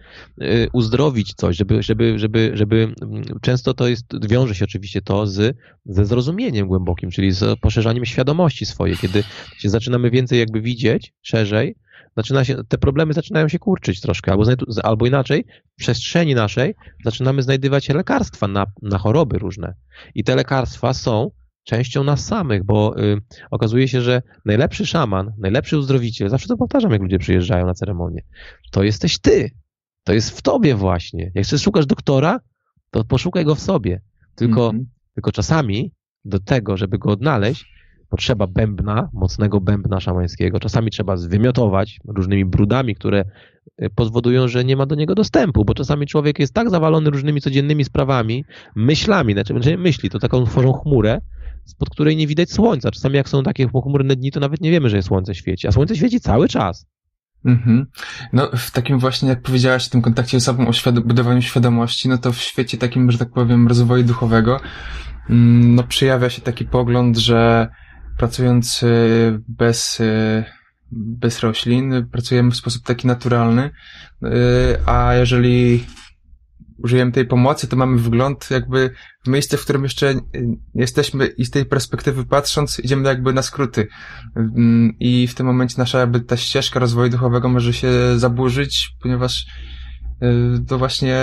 y, uzdrowić coś, żeby, żeby, żeby, żeby mm, często to jest, wiąże się oczywiście to z, ze zrozumieniem głębokim, czyli z poszerzaniem świadomości swojej, kiedy się zaczynamy więcej jakby widzieć szerzej, zaczyna się, te problemy zaczynają się kurczyć troszkę, albo, albo inaczej, w przestrzeni naszej zaczynamy znajdywać lekarstwa na, na choroby różne. I te lekarstwa są częścią nas samych, bo y, okazuje się, że najlepszy szaman, najlepszy uzdrowiciel, zawsze to powtarzam, jak ludzie przyjeżdżają na ceremonię, to jesteś ty. To jest w tobie właśnie. Jak chcesz szukasz doktora, to poszukaj go w sobie. Tylko, mm -hmm. tylko czasami do tego, żeby go odnaleźć, potrzeba bębna, mocnego bębna szamańskiego. Czasami trzeba zwymiotować różnymi brudami, które y, powodują, że nie ma do niego dostępu, bo czasami człowiek jest tak zawalony różnymi codziennymi sprawami, myślami, znaczy myśli, to taką tworzą chmurę, spod której nie widać słońca. Czasami jak są takie pochmurne dni, to nawet nie wiemy, że słońce świeci, a słońce świeci cały czas. Mhm. No, w takim właśnie, jak powiedziałaś, w tym kontakcie z sobą o świad budowaniu świadomości, no to w świecie takim, że tak powiem, rozwoju duchowego, mm, no przejawia się taki pogląd, że pracując bez, y, bez roślin, pracujemy w sposób taki naturalny, y, a jeżeli użyjemy tej pomocy, to mamy wgląd jakby w miejsce, w którym jeszcze jesteśmy i z tej perspektywy patrząc, idziemy jakby na skróty. Mm, I w tym momencie nasza jakby ta ścieżka rozwoju duchowego może się zaburzyć, ponieważ y, to właśnie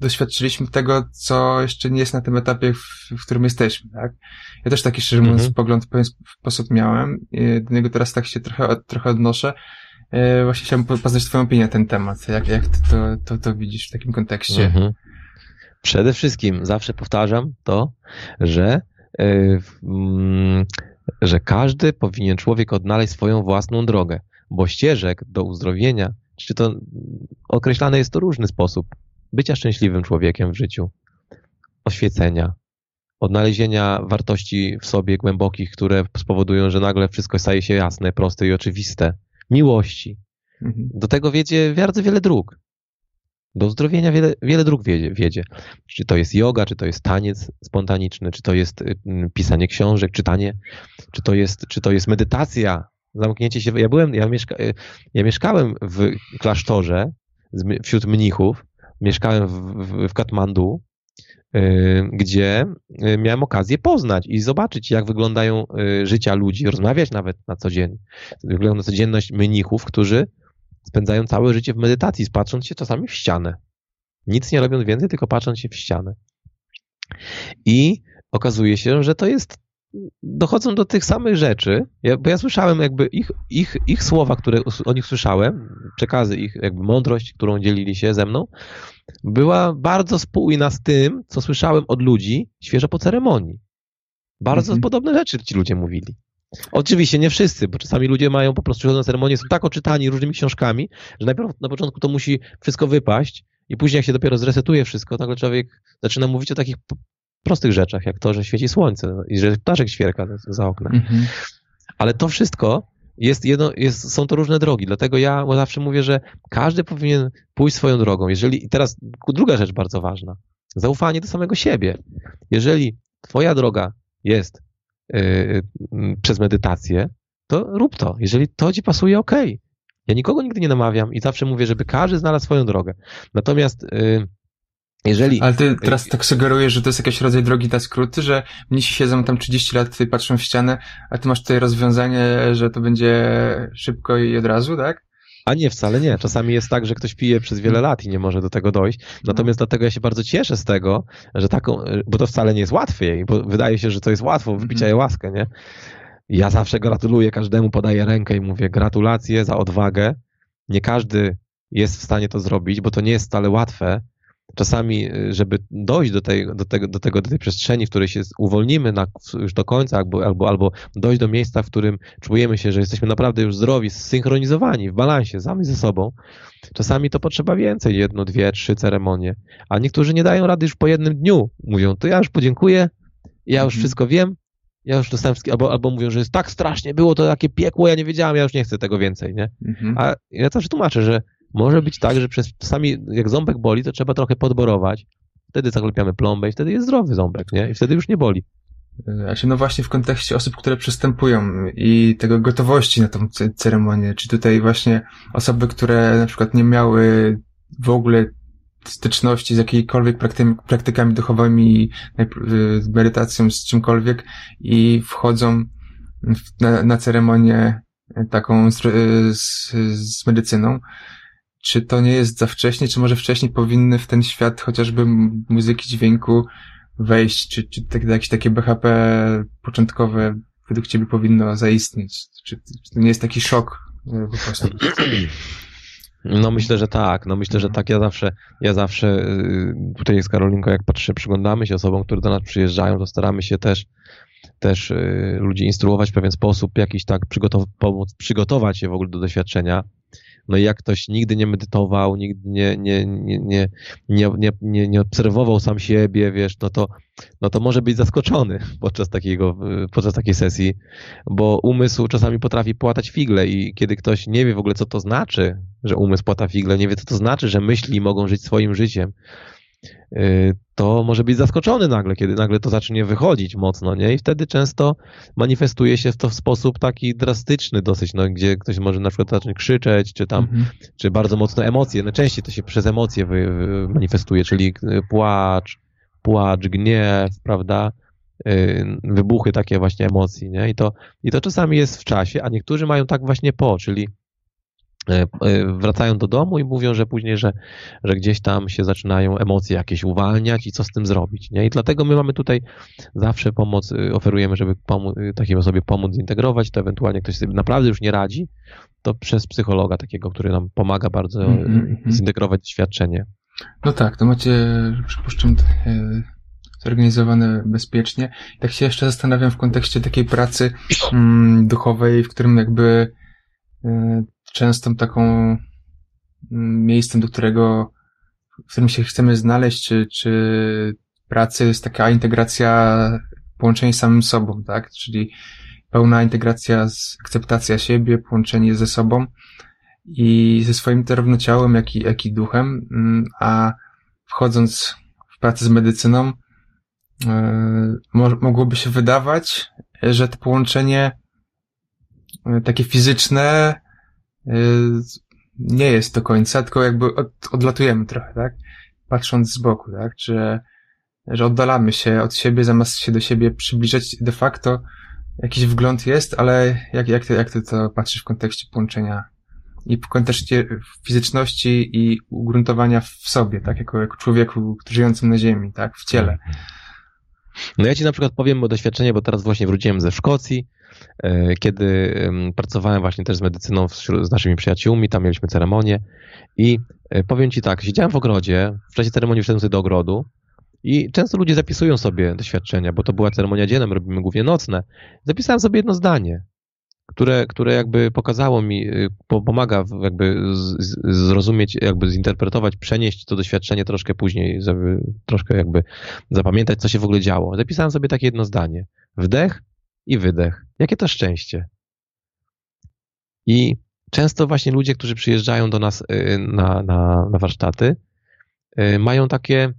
doświadczyliśmy tego, co jeszcze nie jest na tym etapie, w, w którym jesteśmy, tak? Ja też taki, szczerze mówiąc, mm -hmm. pogląd w pewien sposób miałem. Do niego teraz tak się trochę, trochę odnoszę. E, właśnie chciałbym poznać twoją opinię na ten temat. Jak, jak ty to, to, to widzisz w takim kontekście? -hmm. Przede wszystkim zawsze powtarzam to, że, yy, że każdy powinien człowiek odnaleźć swoją własną drogę, bo ścieżek do uzdrowienia, czy to określane jest to różny sposób, bycia szczęśliwym człowiekiem w życiu, oświecenia, odnalezienia wartości w sobie głębokich, które spowodują, że nagle wszystko staje się jasne, proste i oczywiste, miłości. Mhm. Do tego wiedzie bardzo wiele dróg. Do uzdrowienia wiele, wiele dróg wiedzie, wiedzie. Czy to jest yoga, czy to jest taniec spontaniczny, czy to jest y, pisanie książek, czytanie, czy to jest, czy to jest medytacja, zamknięcie się. Ja byłem, ja, mieszka, y, ja mieszkałem w klasztorze wśród mnichów mieszkałem w, w, w Katmandu, gdzie y, miałem okazję poznać i zobaczyć, jak wyglądają y, życia ludzi, rozmawiać nawet na co dzień. Wygląda codzienność mnichów, którzy spędzają całe życie w medytacji, patrząc się czasami w ścianę. Nic nie robiąc więcej, tylko patrząc się w ścianę. I okazuje się, że to jest dochodzą do tych samych rzeczy, ja, bo ja słyszałem jakby ich, ich, ich słowa, które o nich słyszałem, przekazy ich, jakby mądrość, którą dzielili się ze mną, była bardzo spójna z tym, co słyszałem od ludzi świeżo po ceremonii. Bardzo mhm. podobne rzeczy ci ludzie mówili. Oczywiście nie wszyscy, bo czasami ludzie mają po prostu na ceremonię, są tak oczytani różnymi książkami, że najpierw na początku to musi wszystko wypaść i później jak się dopiero zresetuje wszystko, nagle człowiek zaczyna mówić o takich prostych rzeczach, jak to, że świeci słońce i że ptaszek świerka za oknem. Mhm. Ale to wszystko jest jedno, jest, są to różne drogi, dlatego ja zawsze mówię, że każdy powinien pójść swoją drogą. Jeżeli, i teraz druga rzecz bardzo ważna, zaufanie do samego siebie. Jeżeli twoja droga jest yy, przez medytację, to rób to. Jeżeli to ci pasuje, ok. Ja nikogo nigdy nie namawiam i zawsze mówię, żeby każdy znalazł swoją drogę. Natomiast yy, jeżeli... Ale ty teraz tak sugerujesz, że to jest jakiś rodzaj drogi na skróty, że mnisi siedzą tam 30 lat i patrzą w ścianę, a ty masz tutaj rozwiązanie, że to będzie szybko i od razu, tak? A nie, wcale nie. Czasami jest tak, że ktoś pije przez wiele lat i nie może do tego dojść. Natomiast no. dlatego ja się bardzo cieszę z tego, że taką, bo to wcale nie jest łatwiej, bo wydaje się, że to jest łatwo, wypicia mm. łaskę, nie? Ja zawsze gratuluję każdemu, podaję rękę i mówię gratulacje za odwagę. Nie każdy jest w stanie to zrobić, bo to nie jest wcale łatwe czasami, y, żeby dojść do, tej, do, tego, do, tego, do tej przestrzeni, w której się uwolnimy na, już do końca, albo, albo, albo dojść do miejsca, w którym czujemy się, że jesteśmy naprawdę już zdrowi, zsynchronizowani, w balansie, sami ze sobą, czasami to potrzeba więcej, jedno, dwie, trzy ceremonie, a niektórzy nie dają rady już po jednym dniu. Mówią, to ja już podziękuję, ja już mhm. wszystko wiem, ja już dostałem wszystkie, albo, albo mówią, że jest tak strasznie, było to takie piekło, ja nie wiedziałem, ja już nie chcę tego więcej, nie? Mhm. A ja też tłumaczę, że może być tak, że przez czasami jak ząbek boli, to trzeba trochę podborować. Wtedy zaklepiamy plombę i wtedy jest zdrowy ząbek, nie? I wtedy już nie boli. Znaczy, no właśnie w kontekście osób, które przystępują i tego gotowości na tą ceremonię, czy tutaj właśnie osoby, które na przykład nie miały w ogóle styczności z jakiejkolwiek prakty praktykami duchowymi, z medytacją, z czymkolwiek i wchodzą na, na ceremonię taką z, z, z medycyną, czy to nie jest za wcześnie, czy może wcześniej powinny w ten świat chociażby muzyki, dźwięku wejść, czy, czy tak, jakieś takie BHP początkowe według ciebie powinno zaistnieć? Czy, czy to nie jest taki szok e, po prostu? No myślę, że tak. No myślę, że tak. Ja zawsze, ja zawsze y, tutaj z Karolinką, jak patrzę, przyglądamy się osobom, które do nas przyjeżdżają, to staramy się też też y, ludzi instruować w pewien sposób, jakiś tak przygotow pomóc, przygotować się w ogóle do doświadczenia no i jak ktoś nigdy nie medytował, nigdy nie, nie, nie, nie, nie, nie, nie, nie obserwował sam siebie, wiesz, no to, no to może być zaskoczony podczas takiego, podczas takiej sesji, bo umysł czasami potrafi płatać figle i kiedy ktoś nie wie w ogóle, co to znaczy, że umysł płata figle, nie wie, co to znaczy, że myśli mogą żyć swoim życiem, to może być zaskoczony nagle, kiedy nagle to zacznie wychodzić mocno, nie? I wtedy często manifestuje się to w sposób taki drastyczny dosyć, no, gdzie ktoś może na przykład zacząć krzyczeć, czy tam, mhm. czy bardzo mocno emocje, najczęściej to się przez emocje wy, wy, manifestuje, czyli płacz, płacz, gniew, prawda? Y, wybuchy takie właśnie emocji, nie? I to, I to czasami jest w czasie, a niektórzy mają tak właśnie po, czyli wracają do domu i mówią, że później, że, że gdzieś tam się zaczynają emocje jakieś uwalniać i co z tym zrobić. Nie? I dlatego my mamy tutaj zawsze pomoc, y, oferujemy, żeby pomu- y, takiej osobie pomóc zintegrować, to ewentualnie ktoś sobie naprawdę już nie radzi, to przez psychologa takiego, który nam pomaga bardzo mm-hmm. zintegrować doświadczenie. No tak, to macie, przypuszczam, zorganizowane bezpiecznie. Tak się jeszcze zastanawiam w kontekście takiej pracy mm, duchowej, w którym jakby częstą taką mm, miejscem, do którego, w którym się chcemy znaleźć, czy, czy pracy jest taka integracja, połączenie z samym sobą, tak? Czyli pełna integracja, akceptacja siebie, połączenie ze sobą i ze swoim zarówno ciałem, jak i, jak i duchem, mm, a wchodząc w pracę z medycyną, yy, mogłoby się wydawać, że to połączenie yy, takie fizyczne nie jest do końca, tylko jakby od, odlatujemy trochę, tak? Patrząc z boku, tak? Że, że oddalamy się od siebie, zamiast się do siebie przybliżać. De facto jakiś wgląd jest, ale jak, jak, ty, jak ty to patrzysz w kontekście połączenia i w kontekście fizyczności i ugruntowania w sobie, tak? Jako, jako człowieku żyjącym na ziemi, tak? W ciele. No ja ci na przykład powiem o doświadczenie, bo teraz właśnie wróciłem ze Szkocji E, kiedy pracowałem właśnie też z medycyną z naszymi przyjaciółmi, tam mieliśmy ceremonię i e, powiem Ci tak, siedziałem w ogrodzie, w czasie ceremonii wszedłem sobie do ogrodu i często ludzie zapisują sobie doświadczenia, bo to była ceremonia dzienna, robimy głównie nocne. Zapisałem sobie jedno zdanie, które, które jakby pokazało mi, y, pomaga jakby zrozumieć, jakby zinterpretować, przenieść to doświadczenie troszkę później, żeby troszkę jakby zapamiętać, co się w ogóle działo. Zapisałem sobie takie jedno zdanie. Wdech, i wydech. Jakie to szczęście. I często właśnie ludzie, którzy przyjeżdżają do nas y, na, na, na warsztaty, y, mają takie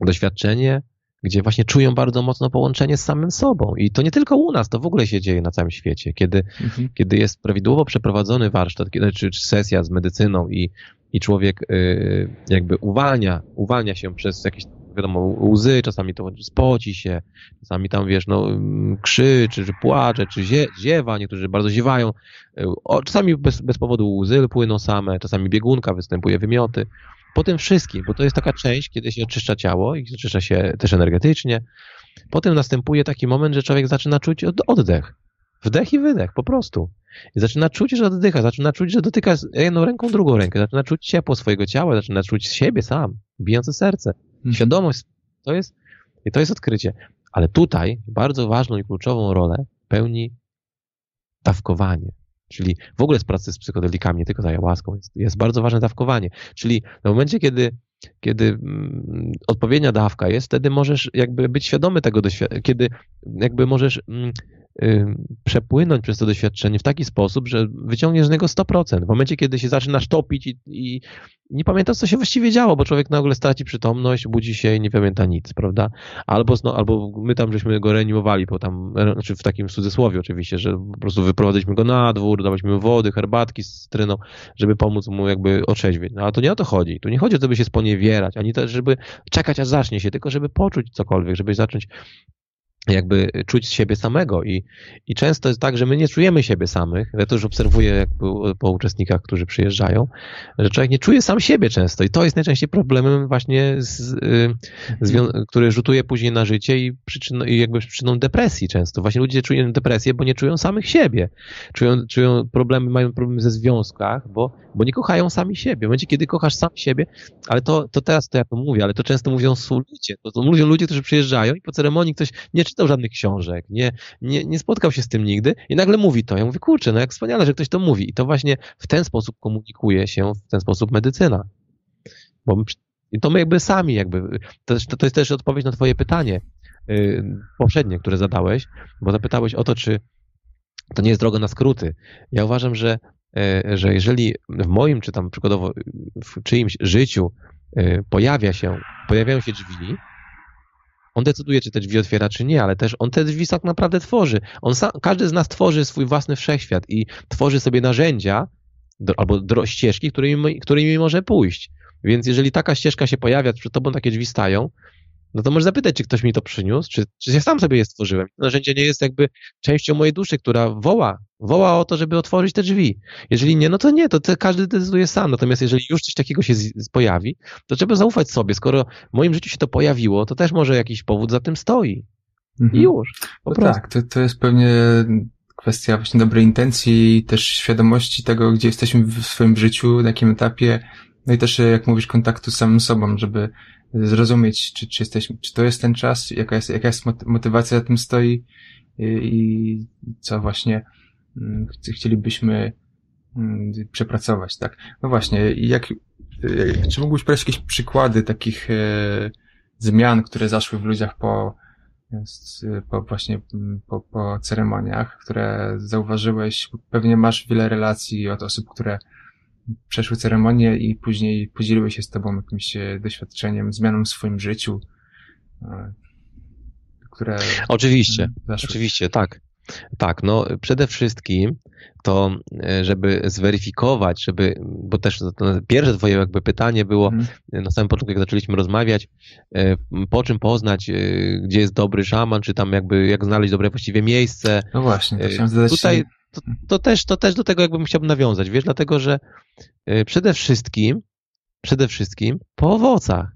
doświadczenie, gdzie właśnie czują bardzo mocno połączenie z samym sobą. I to nie tylko u nas, to w ogóle się dzieje na całym świecie. Kiedy, mhm. kiedy jest prawidłowo przeprowadzony warsztat, czy, czy sesja z medycyną i, i człowiek y, jakby uwalnia, uwalnia się przez jakieś wiadomo, łzy, czasami to spoci się, czasami tam, wiesz, no, krzyczy, czy płacze, czy zie, ziewa, niektórzy bardzo ziewają, o, czasami bez, bez powodu łzy płyną same, czasami biegunka, występuje wymioty. Po tym wszystkim, bo to jest taka część, kiedy się oczyszcza ciało i oczyszcza się też energetycznie, potem następuje taki moment, że człowiek zaczyna czuć oddech. Wdech i wydech, po prostu. I zaczyna czuć, że oddycha, zaczyna czuć, że dotyka jedną ręką drugą rękę, zaczyna czuć ciepło swojego ciała, zaczyna czuć siebie sam, bijące serce. Mhm. Świadomość to jest, i to jest odkrycie. Ale tutaj bardzo ważną i kluczową rolę pełni dawkowanie. Czyli w ogóle z pracy z psychodelikami, nie tylko z ayahuaską, jest, jest bardzo ważne dawkowanie. Czyli w momencie, kiedy, kiedy mm, odpowiednia dawka jest, wtedy możesz jakby być świadomy tego kiedy jakby możesz mm, przepłynąć przez to doświadczenie w taki sposób, że wyciągniesz z niego 100%. W momencie, kiedy się zaczynasz topić i, i nie pamiętasz, co się właściwie działo, bo człowiek nagle straci przytomność, budzi się i nie pamięta nic, prawda? Albo, no, albo my tam żeśmy go reanimowali, bo tam, znaczy w takim cudzysłowie oczywiście, że po prostu wyprowadziliśmy go na dwór, dawaliśmy mu wody, herbatki z cytryną, żeby pomóc mu jakby otrzeźwieć. No ale to nie o to chodzi. Tu nie chodzi o to, by się sponiewierać, ani też, żeby czekać, aż zacznie się, tylko żeby poczuć cokolwiek, żeby zacząć jakby czuć siebie samego i, i często jest tak, że my nie czujemy siebie samych, ja to już obserwuję jakby po uczestnikach, którzy przyjeżdżają, że człowiek nie czuje sam siebie często i to jest najczęściej problemem właśnie, z, z, który rzutuje później na życie i, przyczyn, i jakby przyczyną depresji często. Właśnie ludzie czują depresję, bo nie czują samych siebie. Czują, czują problemy, mają problemy ze związkach, bo, bo nie kochają sami siebie. W momencie, kiedy kochasz sam siebie, ale to, to teraz to ja to mówię, ale to często mówią ludzie, to, to mówią ludzie, którzy przyjeżdżają i po ceremonii ktoś nie czytał żadnych książek, nie, nie, nie spotkał się z tym nigdy i nagle mówi to. Ja mówię, kurczę, no jak wspaniale, że ktoś to mówi. I to właśnie w ten sposób komunikuje się, w ten sposób medycyna. Bo my, i to my jakby sami jakby, to, to jest też odpowiedź na twoje pytanie yy, poprzednie, które zadałeś, bo zapytałeś o to, czy to nie jest droga na skróty. Ja uważam, że, yy, że jeżeli w moim, czy tam przykładowo w czyimś życiu pojawia się, pojawiają się drzwi, on decyduje, czy te drzwi otwiera, czy nie, ale też on te drzwi tak naprawdę tworzy. On sam, każdy z nas tworzy swój własny wszechświat i tworzy sobie narzędzia albo do, ścieżki, którymi, którymi może pójść. Więc jeżeli taka ścieżka się pojawia, przed tobą takie drzwi stają, no to możesz zapytać, czy ktoś mi to przyniósł, czy, czy ja sam sobie je stworzyłem. Narzędzie nie jest jakby częścią mojej duszy, która woła, woła o to, żeby otworzyć te drzwi. Jeżeli nie, no to nie, to, każdy decyduje sam. Natomiast jeżeli już coś takiego się pojawi, to trzeba zaufać sobie. Skoro w moim życiu się to pojawiło, to też może jakiś powód za tym stoi. Mhm. I już. Po no prostu. Tak, to, to jest pewnie kwestia właśnie dobrej intencji i też świadomości tego, gdzie jesteśmy w swoim życiu, na jakim etapie, no i też, jak mówisz, kontaktu z samym sobą, żeby zrozumieć, czy, czy jesteśmy, czy to jest ten czas, jaka jest, jaka jest motywacja za tym stoi i, co właśnie mm, chcielibyśmy mm, przepracować, tak. No właśnie, jak, e, czy mógłbyś podać jakieś przykłady takich e, zmian, które zaszły w ludziach po, po właśnie mm, po, po ceremoniach, które zauważyłeś? Pewnie masz wiele relacji od osób, które przeszły ceremonię i później podzieliły się z tobą jakimś e, doświadczeniem, zmianą w swoim życiu, e, które... Oczywiście, oczywiście, tak. Tak, no przede wszystkim to, e, żeby zweryfikować, żeby, bo też to, to pierwsze twoje jakby pytanie było hmm. na samym początku, jak zaczęliśmy rozmawiać, po czym poznać, gdzie jest dobry szaman, czy tam jakby, jak znaleźć dobre właściwie miejsce. No właśnie, to chciałem zadać Tutaj, to, to, też, to też do tego jakbym chciałbym nawiązać, wiesz, dlatego, że przede wszystkim, przede wszystkim po owocach.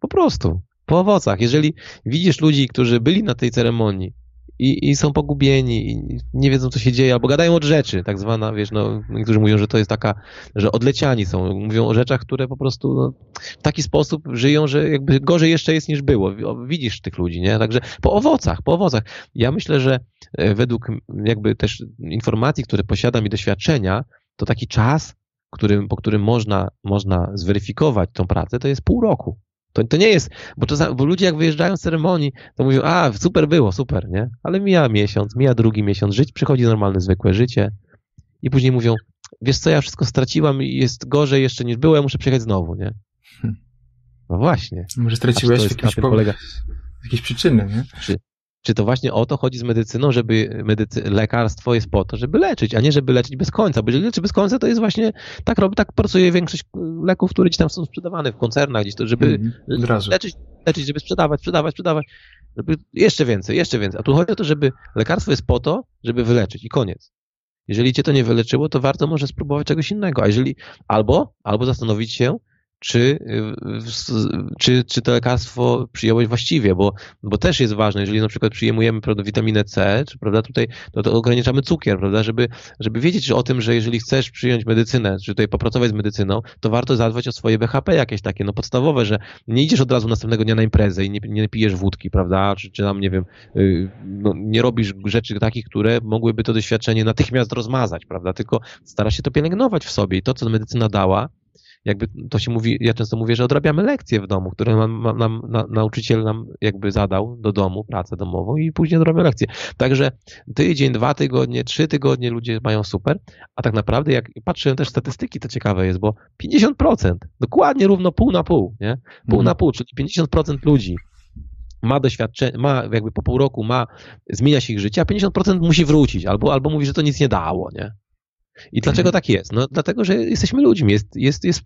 Po prostu. Po owocach. Jeżeli widzisz ludzi, którzy byli na tej ceremonii i, i są pogubieni i nie wiedzą, co się dzieje, albo gadają od rzeczy, tak zwana, wiesz, no, niektórzy mówią, że to jest taka, że odleciani są, mówią o rzeczach, które po prostu no, w taki sposób żyją, że jakby gorzej jeszcze jest niż było. Widzisz tych ludzi, nie? Także po owocach, po owocach. Ja myślę, że e, według jakby też informacji, które posiadam i doświadczenia, to taki czas, którym, po którym można, można zweryfikować tą pracę, to jest pół roku. To, to nie jest, bo, czasami, bo ludzie jak wyjeżdżają z ceremonii, to mówią, a super było, super, nie? Ale mija miesiąc, mija drugi miesiąc, żyć, przychodzi normalne, zwykłe życie i później mówią, wiesz co, ja wszystko straciłam i jest gorzej jeszcze niż było, ja muszę przyjechać znowu, nie? Hmm. No właśnie. Może straciłeś jakieś, po... jakieś przyczyny, nie? Czy to właśnie o to chodzi z medycyną, żeby medycy... lekarstwo jest po to, żeby leczyć, a nie żeby leczyć bez końca, bo jeżeli leczy bez końca, to jest właśnie, tak robi, tak pracuje większość leków, które gdzieś tam są sprzedawane w koncernach, gdzieś to, żeby mm, leczyć, leczyć, żeby sprzedawać, sprzedawać, sprzedawać, żeby jeszcze więcej, jeszcze więcej. A tu chodzi o to, żeby lekarstwo jest po to, żeby wyleczyć i koniec. Jeżeli cię to nie wyleczyło, to warto może spróbować czegoś innego, a jeżeli albo, albo zastanowić się, czy, y, czy, czy to lekarstwo przyjąłeś właściwie, bo, bo też jest ważne, jeżeli na przykład przyjmujemy prawda, witaminę C, czy, prawda, tutaj to, to ograniczamy cukier, prawda, żeby, żeby wiedzieć o tym, że jeżeli chcesz przyjąć medycynę, czy tutaj popracować z medycyną, to warto zadbać o swoje BHP jakieś takie, no podstawowe, że nie idziesz od razu następnego dnia na imprezę i nie, nie pijesz wódki, prawda, czy, czy tam, nie wiem, y, no, nie robisz rzeczy takich, które mogłyby to doświadczenie natychmiast rozmazać, prawda, tylko starasz się to pielęgnować w sobie i to, co medycyna dała, jakby to się mówi, ja często mówię, że odrabiamy lekcje w domu, które nam, nam na, nauczyciel nam jakby zadał do domu, pracę domową i później odrabiamy lekcje. Także tydzień, dwa tygodnie, trzy tygodnie ludzie mają super, a tak naprawdę jak patrzę też statystyki, to ciekawe jest, bo 50%, dokładnie równo pół na pół, nie? Pół mhm. na pół, czyli 50% ludzi ma doświadczenie, ma jakby po pół roku ma, zmienia się ich życie, a 50% musi wrócić, albo, albo mówi, że to nic nie dało, nie? I dlaczego tak jest? No dlatego, że jesteśmy ludźmi. Jest, jest, jest,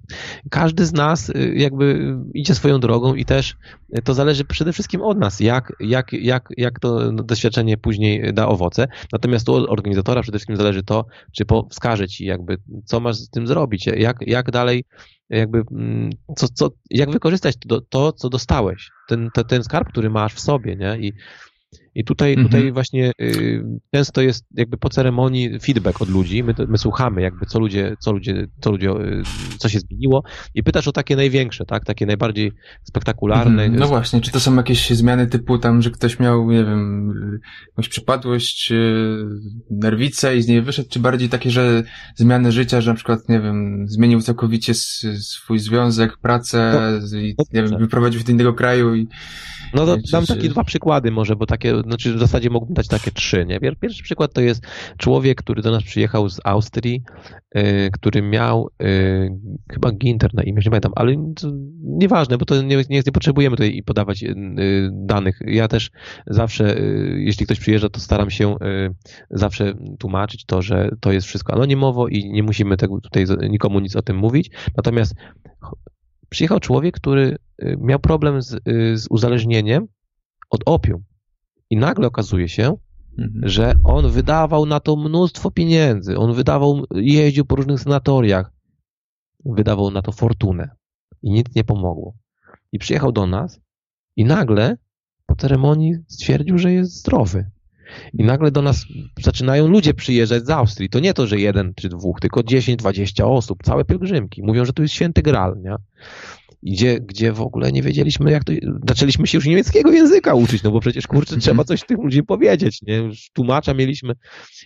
każdy z nas y, jakby idzie swoją drogą i też to zależy przede wszystkim od nas, jak, jak, jak, jak to doświadczenie później da owoce. Natomiast od organizatora przede wszystkim zależy to, czy po, wskaże ci jakby, co masz z tym zrobić, jak, jak dalej jakby, mm, co, co, jak wykorzystać to, to co dostałeś, ten, ten, ten skarb, który masz w sobie, nie? I i tutaj, mhm. tutaj właśnie y, często jest jakby po ceremonii feedback od ludzi, my, my słuchamy jakby co ludzie, co ludzie, co ludzie, y, co się zmieniło i pytasz o takie największe, tak, takie najbardziej spektakularne. Mhm. No właśnie, czy to są jakieś zmiany typu tam, że ktoś miał, nie wiem, jakąś przypadłość, nerwicę i z niej wyszedł, czy bardziej takie, że zmiany życia, że na przykład, nie wiem, zmienił całkowicie swój związek, pracę no, i, nie wiem, wyprowadził się do innego kraju i no to dam takie dwa przykłady może, bo takie znaczy w zasadzie mógłbym dać takie trzy, nie? Pierwszy przykład to jest człowiek, który do nas przyjechał z Austrii, yy, który miał yy, chyba Ginter na imię, nie pamiętam, ale nieważne, bo to nie, nie, nie potrzebujemy tutaj podawać yy, danych. Ja też zawsze, y, jeśli ktoś przyjeżdża, to staram się y, zawsze tłumaczyć to, że to jest wszystko anonimowo i nie musimy tego tutaj nikomu nic o tym mówić. Natomiast przyjechał człowiek, który y, miał problem z, y, z uzależnieniem od opium. I nagle okazuje się, mhm. że on wydawał na to mnóstwo pieniędzy. On wydawał, jeździł po różnych sanatoriach, wydawał na to fortunę. I nic nie pomogło. I przyjechał do nas i nagle po ceremonii stwierdził, że jest zdrowy. I nagle do nas zaczynają ludzie przyjeżdżać z Austrii. To nie to, że jeden czy dwóch, tylko 10, 20 osób, całe pielgrzymki. Mówią, że to jest święty gral, nie? Gdzie, gdzie w ogóle nie wiedzieliśmy, jak to. Zaczęliśmy się już niemieckiego języka uczyć, no bo przecież kurczę, trzeba coś tym ludziom powiedzieć, nie? Już tłumacza mieliśmy.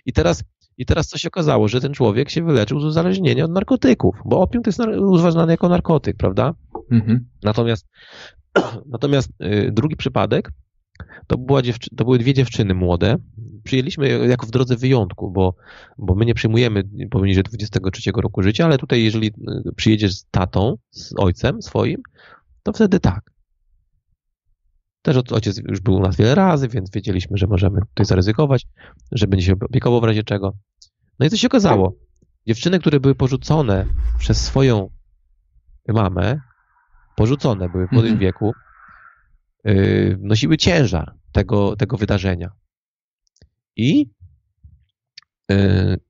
I teraz, i teraz co się okazało, że ten człowiek się wyleczył z uzależnienia od narkotyków, bo opium to jest uważany jako narkotyk, prawda? Mhm. Natomiast, natomiast y, drugi przypadek to, była dziewczy- to były dwie dziewczyny młode. Przyjęliśmy jako w drodze wyjątku, bo, bo my nie przyjmujemy poniżej 23 roku życia, ale tutaj jeżeli y, przyjedziesz z tatą, z ojcem swoim, to wtedy tak. Też ojciec już był u nas wiele razy, więc wiedzieliśmy, że możemy tutaj zaryzykować, że będzie się opiekował w razie czego. No i co się okazało? Dziewczyny, które były porzucone przez swoją mamę, porzucone były w młodym mhm. wieku, Y, nosiły ciężar tego, tego wydarzenia. I, y,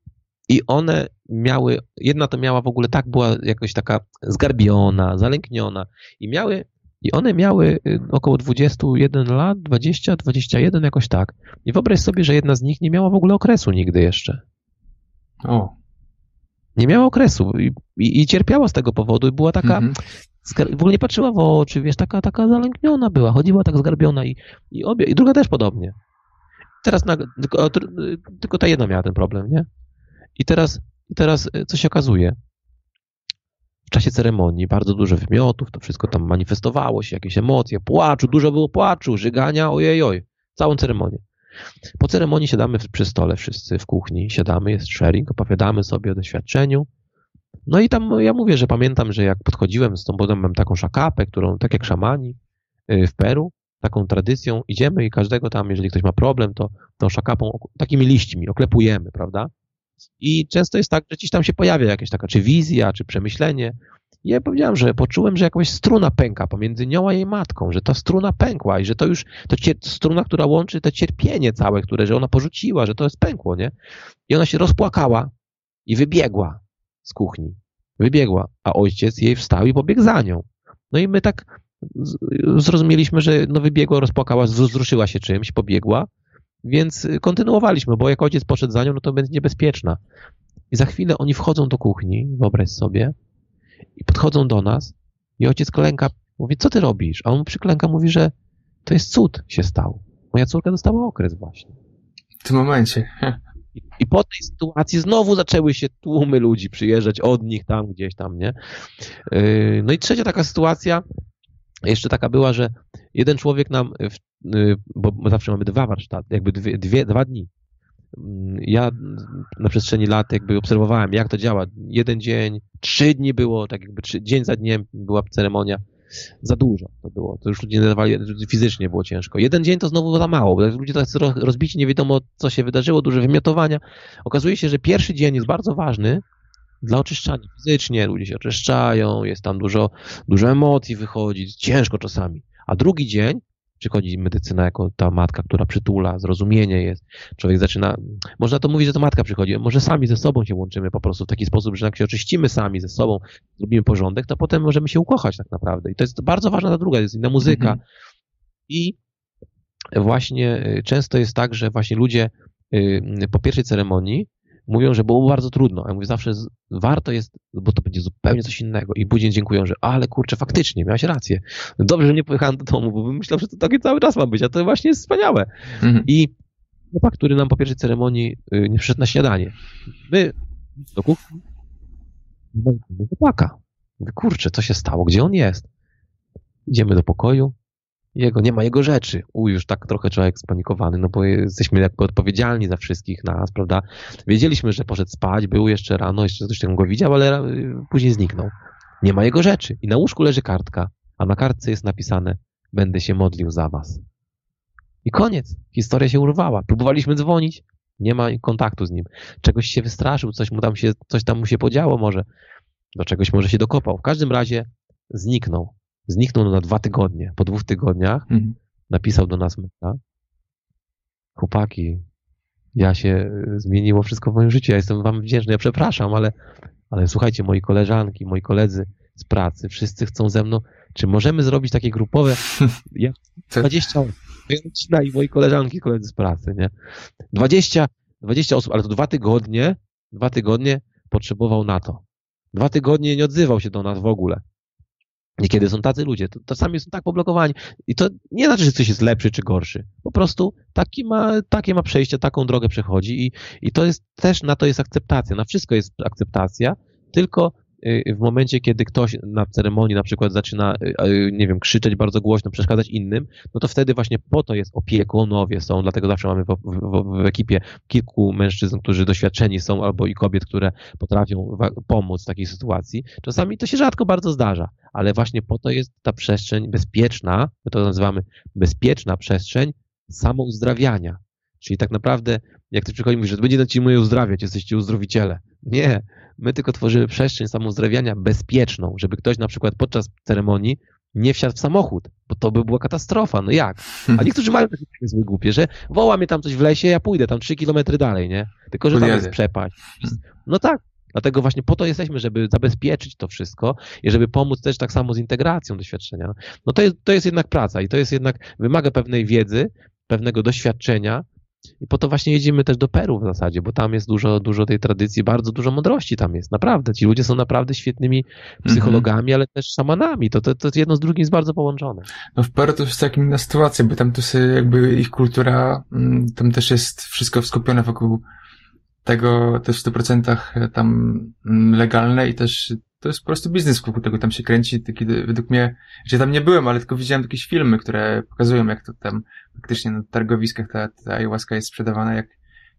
I one miały, jedna to miała w ogóle tak, była jakoś taka zgarbiona, zalękniona i miały, i one miały y, około 21 lat, 20, 21 jakoś tak. I wyobraź sobie, że jedna z nich nie miała w ogóle okresu nigdy jeszcze. O. Nie miała okresu i, i, i cierpiała z tego powodu i była taka, -hmm w ogóle nie patrzyła w oczy, wiesz, taka, taka zalękniona była, chodziła tak zgarbiona i, i obie, i druga też podobnie. Teraz na, tylko, tylko ta jedna miała ten problem, nie? I teraz, teraz e, co się okazuje? W czasie ceremonii bardzo dużo wymiotów, to wszystko tam manifestowało się, jakieś emocje, płaczu, dużo było płaczu, żygania, ojej, oj, całą ceremonię. Po ceremonii siadamy przy stole wszyscy w kuchni, siadamy, jest sharing, opowiadamy sobie o doświadczeniu, no i tam ja mówię, że pamiętam, że jak podchodziłem z tą, potem mam taką szakapę, którą tak jak szamani y, w Peru, taką tradycją, idziemy i każdego tam, jeżeli ktoś ma problem, to tą szakapą, takimi liśćmi oklepujemy, prawda? I często jest tak, że gdzieś tam się pojawia jakaś taka, czy wizja, czy przemyślenie. I ja powiedziałem, że poczułem, że jakaś struna pęka pomiędzy nią a jej matką, że ta struna pękła i że to już, to struna, która łączy to cierpienie całe, które, że ona porzuciła, że to jest pękło, nie? I ona się rozpłakała i wybiegła z kuchni. Wybiegła, a ojciec jej wstał i pobiegł za nią. No i my tak zrozumieliśmy, że no wybiegła, rozpłakała, wzruszyła się czymś, pobiegła, więc kontynuowaliśmy, bo jak ojciec poszedł za nią, no to będzie niebezpieczna. I za chwilę oni wchodzą do kuchni, wyobraź sobie, i podchodzą do nas i ojciec klęka, mówi, co ty robisz? A on przyklęka, mówi, że to jest cud się stał. Moja córka dostała okres właśnie. W tym momencie. I, I, po tej sytuacji znowu zaczęły się tłumy ludzi przyjeżdżać od nich tam, gdzieś tam, nie? Yy, no i trzecia taka sytuacja, jeszcze taka była, że jeden człowiek nam, yy, bo zawsze mamy dwa warsztaty, jakby dwie, dwie, dwa dni. Yy, ja na przestrzeni lat jakby obserwowałem, jak to działa. Jeden dzień, trzy dni było, tak jakby trzy, dzień za dniem była ceremonia za dużo to było. To już ludzie nie dawali, fizycznie było ciężko. Jeden dzień to znowu za mało, bo ludzie tak rozbici, nie wiadomo co się wydarzyło, duże wymiotowania. Okazuje się, że pierwszy dzień jest bardzo ważny dla oczyszczania fizycznie. Ludzie się oczyszczają, jest tam dużo, dużo emocji wychodzi, ciężko czasami. A drugi dzień przychodzi medycyna jako ta matka, która przytula, zrozumienie jest. Człowiek zaczyna, można to mówić, że to matka przychodzi, może sami ze sobą się łączymy po prostu w taki sposób, że jak się oczyścimy sami ze sobą, zrobimy porządek, to potem możemy się ukochać tak naprawdę. I to jest bardzo ważna ta druga, jest inna muzyka. Mhm. I właśnie y, często jest tak, że właśnie ludzie y, po pierwszej ceremonii mówią, że było bardzo trudno. A ja mówię zawsze, warto jest, bo to będzie zupełnie coś innego. I później dziękują, że ale kurczę, faktycznie, miałeś rację. Dobrze, że nie pojechałem do domu, bo bym myślał, że to takie cały czas ma być, a to właśnie jest wspaniałe. Mhm. I chłopak, który nam po pierwszej ceremonii y, nie przyszedł na śniadanie. My do kuchni, chłopaka. Mówię, kurczę, co się stało? Gdzie on jest? Idziemy do pokoju. Jego, nie ma jego rzeczy. U, już tak trochę człowiek spanikowany, no bo jesteśmy jakby odpowiedzialni za wszystkich nas, prawda? Wiedzieliśmy, że poszedł spać, był jeszcze rano, jeszcze ktoś tam go widział, ale później zniknął. Nie ma jego rzeczy. I na łóżku leży kartka, a na kartce jest napisane będę się modlił za was. I koniec. Historia się urwała. Próbowaliśmy dzwonić, nie ma kontaktu z nim. Czegoś się wystraszył, coś mu tam się, coś tam mu się podziało może. Do czegoś może się dokopał. W każdym razie zniknął. Zniknął na dwa tygodnie. Po dwóch tygodniach mhm. napisał do nas maila. Chłopaki, ja się zmieniło wszystko w moim życiu. Ja jestem wam wdzięczny. Ja przepraszam, ale, ale słuchajcie, moi koleżanki, moi koledzy z pracy, wszyscy chcą ze mną. Czy możemy zrobić takie grupowe? Ja 20 osób. Rodzina i moi koleżanki, koledzy z pracy, nie? 20, 20 osób, ale to dwa tygodnie, dwa tygodnie potrzebował na to. Dwa tygodnie nie odzywał się do nas w ogóle. Niekiedy są tacy ludzie, to, sami są tak poblokowani. I to nie znaczy, że coś jest lepszy czy gorszy. Po prostu taki ma, takie ma przejście, taką drogę przechodzi i, i to jest też, na to jest akceptacja. Na wszystko jest akceptacja, tylko w momencie, kiedy ktoś na ceremonii na przykład zaczyna, y, y, nie wiem, krzyczeć bardzo głośno, przeszkadzać innym, no to wtedy właśnie po to jest opiekunowie są, dlatego zawsze mamy w, w, w ekipie kilku mężczyzn, którzy doświadczeni są, albo i kobiet, które potrafią pomóc w takiej sytuacji. Czasami to się rzadko bardzo zdarza, ale właśnie po to jest ta przestrzeń bezpieczna, my to nazywamy bezpieczna przestrzeń samouzdrawiania. Czyli tak naprawdę, jak ty przychodzi mówisz, że będzie ci moje uzdrawiać, jesteście uzdrowiciele. Nie, My tylko tworzymy przestrzeń samozdrawiania bezpieczną, żeby ktoś na przykład podczas ceremonii nie wsiadł w samochód, bo to by była katastrofa. No jak? A niektórzy mają takie złe głupie, że woła mnie tam coś w lesie, ja pójdę tam trzy kilometry dalej, nie? Tylko, że tam jest przepaść. No tak. Dlatego właśnie po to jesteśmy, żeby zabezpieczyć to wszystko i żeby pomóc też tak samo z integracją doświadczenia. No to jest, to jest jednak praca i to jest jednak, wymaga pewnej wiedzy, pewnego doświadczenia, i po to właśnie jedziemy też do Peru w zasadzie, bo tam jest dużo, dużo tej tradycji, bardzo dużo mądrości tam jest, naprawdę. Ci ludzie są naprawdę świetnymi psychologami, mm -hmm. ale też szamanami. To, to, to jedno z drugim jest bardzo połączone. No w Peru to jest taka inna sytuacja, bo tam to jest jakby ich kultura, mm, tam też jest wszystko skupione wokół tego, to jest w 100% tam mm, legalne i też to jest po prostu biznes wokół tego tam się kręci. Kiedy, według mnie, że tam nie byłem, ale tylko widziałem jakieś filmy, które pokazują, jak to tam faktycznie na targowiskach ta, ta ayahuasca jest sprzedawana jak,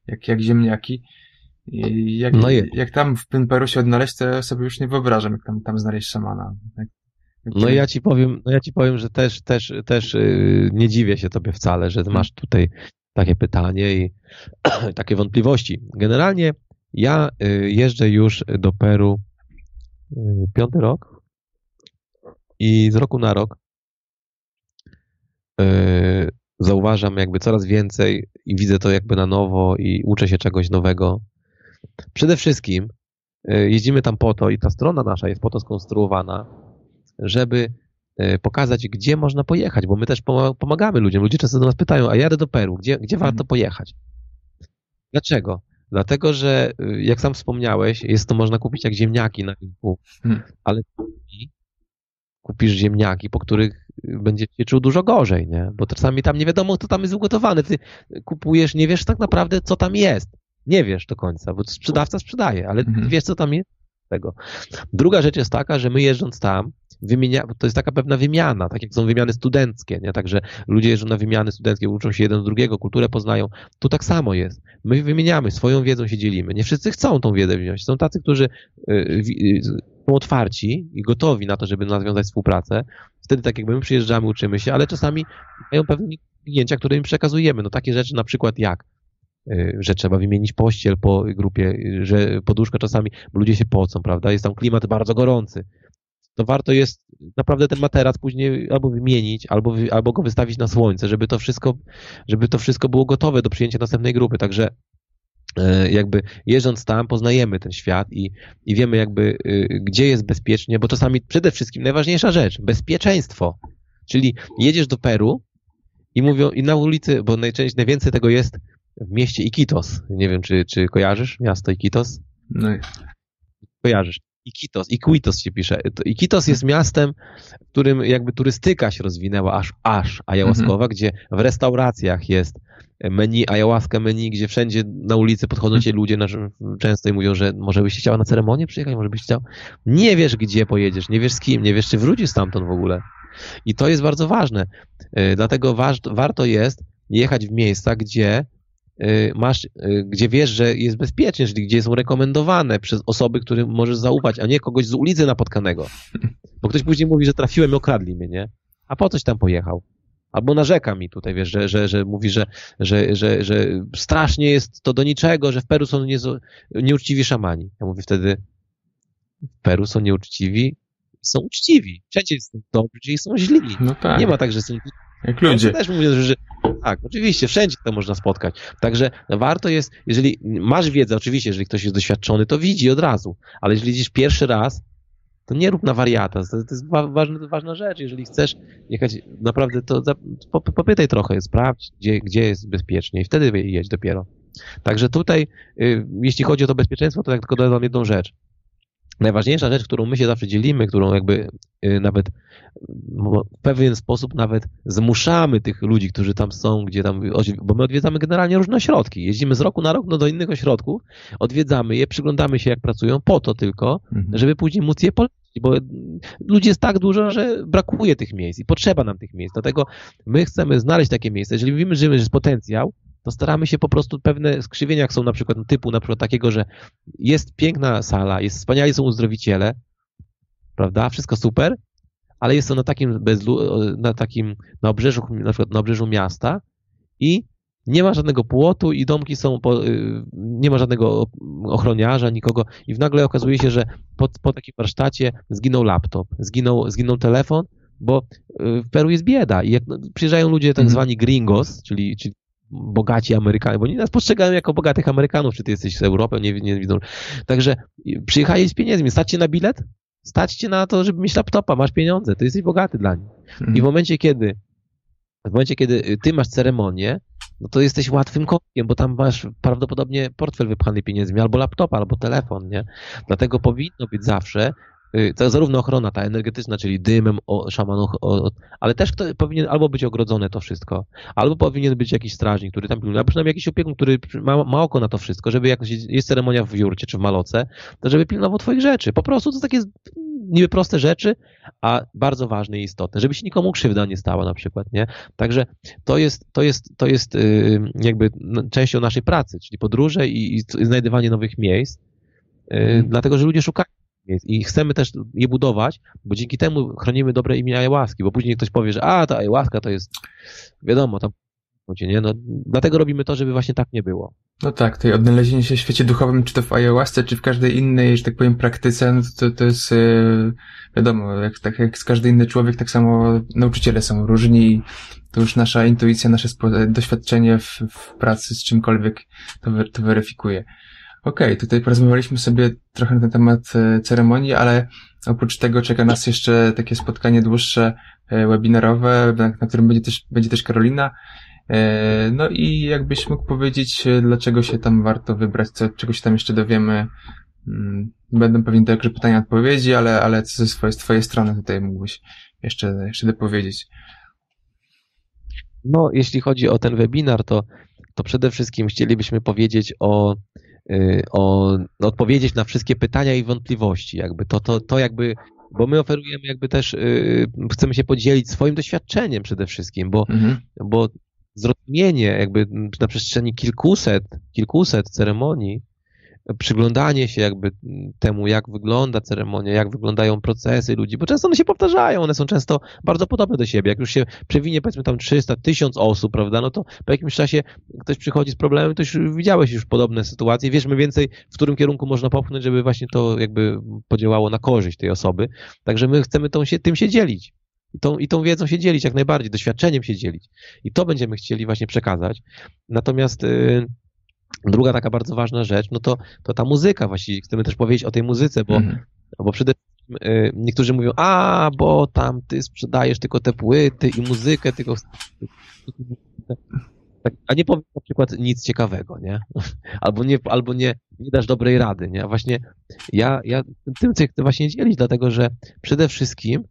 jak, jak ziemniaki. I jak, no jak tam w tym Peru się odnaleźć, to ja sobie już nie wyobrażam, jak tam, tam znaleźć szamana. Jak, jak no ja ci powiem, no ja ci powiem, że też, też, też yy, nie dziwię się tobie wcale, że masz tutaj takie pytanie i takie wątpliwości. Generalnie ja yy, jeżdżę już do Peru Y, piąty rok i z roku na rok y, zauważam jakby coraz więcej i widzę to jakby na nowo i uczę się czegoś nowego. Przede wszystkim y, jeździmy tam po to i ta strona nasza jest po to skonstruowana, żeby pokazać, gdzie można pojechać, bo my też pomagamy ludziom. Ludzie często do nas pytają, a jadę do Peru, gdzie, gdzie warto mhm. pojechać? Dlaczego? Dlatego, że y, jak sam wspomniałeś, jest to można kupić jak ziemniaki na rynku, hmm. ale kupisz ziemniaki, po których y, będziesz się czuł dużo gorzej, nie? Bo czasami tam nie wiadomo, co tam jest ugotowane. Ty kupujesz, nie wiesz tak naprawdę, co tam jest. Nie wiesz do końca, bo sprzedawca sprzedaje, ale hmm. wiesz, co tam jest tego. Druga rzecz jest taka, że my jeżdżąc tam, wymienia, to jest taka pewna wymiana, tak jak są wymiany studenckie, nie? Także ludzie jeżdżą na wymiany studenckie, uczą się jeden z drugiego, kulturę poznają. Tu tak samo jest. My wymieniamy, swoją wiedzą się dzielimy. Nie wszyscy chcą tą wiedzę wziąć. Są tacy, którzy y, y, są otwarci i gotowi na to, żeby nawiązać współpracę. Wtedy tak jakby my przyjeżdżamy, uczymy się, ale czasami mają pewne klienci, które im przekazujemy. No takie rzeczy na przykład jak y, że trzeba wymienić pościel po grupie, że poduszka czasami, bo ludzie się pocą, prawda? Jest tam klimat bardzo gorący to warto jest naprawdę ten materac później albo wymienić, albo, albo go wystawić na słońce, żeby to wszystko, żeby to wszystko było gotowe do przyjęcia następnej grupy. Także e, jakby jeżdżąc tam poznajemy ten świat i, i wiemy jakby e, gdzie jest bezpiecznie, bo czasami przede wszystkim najważniejsza rzecz, bezpieczeństwo. Czyli jedziesz do Peru i mówią, i na ulicy, bo najczęściej najwięcej tego jest w mieście Iquitos. Nie wiem, czy, czy kojarzysz miasto Iquitos? No. Kojarzysz. Iquitos, Iquitos się pisze. Iquitos jest miastem, w którym jakby turystyka się rozwinęła aż, aż ayahuaskowa, mhm. gdzie w restauracjach jest menu, ayahuasca menu, gdzie wszędzie na ulicy podchodzą się ludzie często i mówią, że może byś chciał na ceremonię przyjechać, może byś chciał. Nie wiesz, gdzie pojedziesz, nie wiesz z kim, nie wiesz, czy wrócisz stamtąd w ogóle. I to jest bardzo ważne. Y, dlatego warto jest jechać w miejsca, gdzie masz, gdzie wiesz, że jest bezpiecznie, czyli gdzie są rekomendowane przez osoby, którym możesz zaufać, a nie kogoś z ulicy napotkanego. Bo ktoś później mówi, że trafiłem i okradli mnie, nie? A po coś tam pojechał? Albo narzeka mi tutaj, wiesz, że, że, że mówi, że, że, że, że strasznie jest to do niczego, że w Peru są nie, nieuczciwi szamani. Ja mówię wtedy, w Peru są nieuczciwi, są uczciwi. Wszędzie są dobrzy i są źli. No tak. Nie ma tak, że są... Jak ludzie. Też mówię, że tak, oczywiście, wszędzie to można spotkać. Także warto jest, jeżeli masz wiedzę, oczywiście, jeżeli ktoś jest doświadczony, to widzi od razu, ale jeżeli widzisz pierwszy raz, to nie rób na wariata. To, to jest ważna, ważna rzecz. Jeżeli chcesz jechać naprawdę, to popytaj trochę, sprawdź, gdzie, gdzie jest bezpiecznie i wtedy jedź dopiero. Także tutaj, y, jeśli chodzi o to bezpieczeństwo, to tak tylko dodam jedną rzecz. Najważniejsza rzecz, którą my się zawsze dzielimy, którą jakby y, nawet w pewien sposób nawet zmuszamy tych ludzi, którzy tam są, gdzie tam, bo my odwiedzamy generalnie różne ośrodki. Jeździmy z roku na rok no, do innych ośrodków, odwiedzamy je, przyglądamy się jak pracują, po to tylko, mhm. żeby później móc je polecić, bo ludzi jest tak dużo, że brakuje tych miejsc i potrzeba nam tych miejsc. Dlatego my chcemy znaleźć takie miejsce. Jeżeli mówimy, że jest potencjał, to staramy się po prostu pewne skrzywienia, jak są na przykład typu na przykład takiego, że jest piękna sala, jest wspaniali są uzdrowiciele, prawda, wszystko super, ale jest to na takim, bezlu, na takim, na obrzeżu, na przykład na obrzeżu miasta i nie ma żadnego płotu i domki są, po, y, nie ma żadnego ochroniarza, nikogo i nagle okazuje się, że po, po takim warsztacie zginął laptop, zginął, zginął telefon, bo y, w Peru jest bieda i jak przyjeżdżają ludzie tak mhm. zwani gringos, czyli, czyli bogaci Amerykanie, bo oni nas postrzegają jako bogatych Amerykanów, czy ty jesteś z Europy, nie, nie widzą. Także przyjechali z pieniędzmi, stać na bilet? Stać cię na to, żeby mieć laptopa, masz pieniądze, to jesteś bogaty dla nich. Mhm. I w momencie, kiedy w momencie, kiedy ty masz ceremonię, no to jesteś łatwym kokiem, bo tam masz prawdopodobnie portfel wypchany pieniędzmi, albo laptop, albo telefon, nie? Dlatego powinno być zawsze Y, to zarówno ochrona ta energetyczna, czyli dymem o, szamanów, o, ale też kto, powinien albo być ogrodzone to wszystko, albo powinien być jakiś strażnik, który tam pilnuje, albo przynajmniej jakiś opiekun, który ma, ma oko na to wszystko, żeby jak jest ceremonia w jurcie czy w maloce, to żeby pilnował twoich rzeczy. Po prostu to takie niby proste rzeczy, a bardzo ważne i istotne, żeby się nikomu krzywda nie stała na przykład, nie? Także to jest, to jest, to jest yy, jakby częścią naszej pracy, czyli podróże i, i znajdywanie nowych miejsc, yy, dlatego, że ludzie szukają i chcemy też je budować, bo dzięki temu chronimy dobre imię ayahuaski, bo później ktoś powie, że a, ta ayahuaska to jest, wiadomo, tam nie? No, dlatego robimy to, żeby właśnie tak nie było. No tak, tutaj odnalezienie się w świecie duchowym, czy to w ayahuasce, czy w każdej innej, że tak powiem, praktyce, no to, to jest yy, wiadomo, jak, tak jak z każdy inny człowiek, tak samo nauczyciele są różni to już nasza intuicja, nasze doświadczenie w, w pracy z czymkolwiek to, to weryfikuje. Okej, okay, tutaj porozmawialiśmy sobie trochę na temat e, ceremonii, ale oprócz tego czeka nas jeszcze takie spotkanie dłuższe, e, webinarowe, na, którym będzie też, będzie też Karolina. E, no i jakbyś mógł powiedzieć, dlaczego się tam warto wybrać, co, czego się tam jeszcze dowiemy. Mm, będą pewnie także pytania, odpowiedzi, ale, ale co ze swojej, z twojej strony tutaj mógłbyś jeszcze, jeszcze dopowiedzieć. No, jeśli chodzi o ten webinar, to, to przede wszystkim chcielibyśmy powiedzieć o o, no, odpowiedzieć na wszystkie pytania i wątpliwości. Jakby to, to, to jakby, bo my oferujemy jakby też, yy, chcemy się podzielić swoim doświadczeniem przede wszystkim, bo, mhm. bo zrozumienie jakby na przestrzeni kilkuset, kilkuset ceremonii przyglądanie się jakby temu, jak wygląda ceremonia, jak wyglądają procesy ludzi, bo często one się powtarzają, one są często bardzo podobne do siebie. Jak już się przewinie powiedzmy tam 300, 1000 osób, prawda, no to po jakimś czasie ktoś przychodzi z problemem, to już widziałeś już podobne sytuacje, wiesz mniej więcej, w którym kierunku można popchnąć, żeby właśnie to jakby podziałało na korzyść tej osoby. Także my chcemy tą się, tym się dzielić. I tą, I tą wiedzą się dzielić jak najbardziej, doświadczeniem się dzielić. I to będziemy chcieli właśnie przekazać. Natomiast yy, Druga taka bardzo ważna rzecz, no to, to ta muzyka właściwie. Chcemy też powiedzieć o tej muzyce, bo, mhm. bo przede wszystkim y, niektórzy mówią, a, bo tam ty sprzedajesz tylko te płyty i muzykę, tylko tak, a nie powiem na przykład nic ciekawego, nie? Albo nie, albo nie, nie dasz dobrej rady, nie? A właśnie ja, ja tym chcę właśnie dzielić, dlatego że przede wszystkim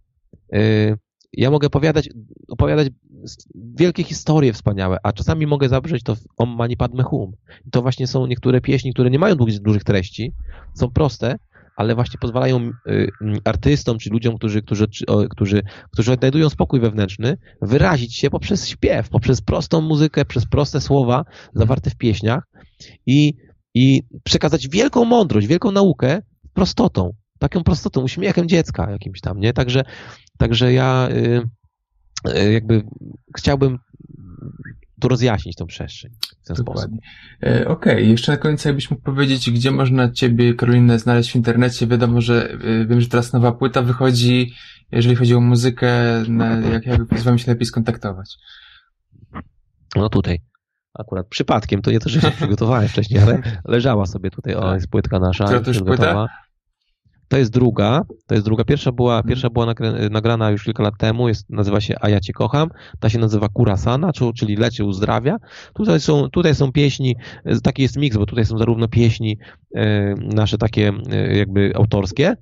y, ja mogę opowiadać, opowiadać wielkie historie wspaniałe, a czasami mogę zabrzeć to w Om Mani Padme Hum. I to właśnie są niektóre pieśni, które nie mają dużych, dużych treści, są proste, ale właśnie pozwalają y, artystom czy ludziom, którzy, którzy, którzy, którzy odnajdują spokój wewnętrzny, wyrazić się poprzez śpiew, poprzez prostą muzykę, przez proste słowa zawarte w pieśniach i, i przekazać wielką mądrość, wielką naukę prostotą, taką prostotą, uśmiechem dziecka jakimś tam, nie? Także, także ja y, y, jakby chciałbym tu rozjaśnić tą przestrzeń w ten Dokładnie. sposób. E, Okej, okay. jeszcze na koniec jakbyś mógł powiedzieć, gdzie można Ciebie, Karolinę, znaleźć w internecie. Wiadomo, że e, wiem, że teraz nowa płyta wychodzi, jeżeli chodzi o muzykę, na, jak, jak z Wami się lepiej skontaktować? No tutaj. Akurat przypadkiem, to nie to, że się przygotowałem wcześniej, ale leżała sobie tutaj, o, jest płytka nasza. Która to już płyta? To jest druga, to jest druga. Pierwsza była, mhm. pierwsza była nagrana już kilka lat temu, jest, nazywa się A ja cię kocham. Ta się nazywa Kurasana, czyli leczy uzdrawia. Tutaj są, tutaj są pieśni, taki jest miks, bo tutaj są zarówno pieśni e, nasze takie e, jakby autorskie,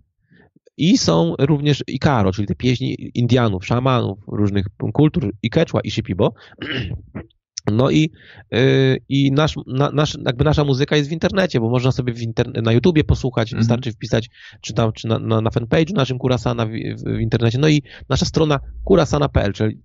i są również Ikaro, czyli te pieśni Indianów, szamanów, różnych kultur, i Quechua, i Shipibo. No i, yy, i nasz, na, nasz, jakby nasza muzyka jest w internecie, bo można sobie w inter, na YouTubie posłuchać, mm -hmm. wystarczy wpisać, czy tam, czy na, na, na fanpage'u naszym Kurasana w, w, internecie. No i nasza strona kurasana.pl, czyli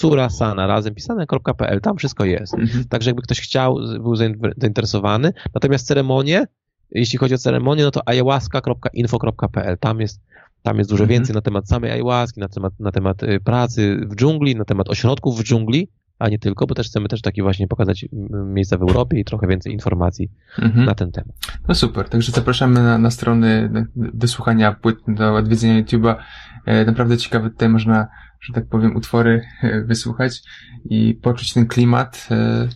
curasana razem pisane.pl, tam wszystko jest. Mm -hmm. Także jakby ktoś chciał, był zainteresowany. Natomiast ceremonie, jeśli chodzi o ceremonię, no to ayahuasca.info.pl, tam jest tam jest dużo mm -hmm. więcej na temat samej ayahuaski, na temat, na temat y, pracy w dżungli, na temat ośrodków w dżungli, a nie tylko, bo też chcemy też taki właśnie pokazać miejsca w Europie i trochę więcej informacji mhm. na ten temat. No super, także zapraszamy na, na strony do słuchania płyt, do odwiedzenia YouTube'a. E, naprawdę ciekawe tutaj można, że tak powiem, utwory e, wysłuchać i poczuć ten klimat e,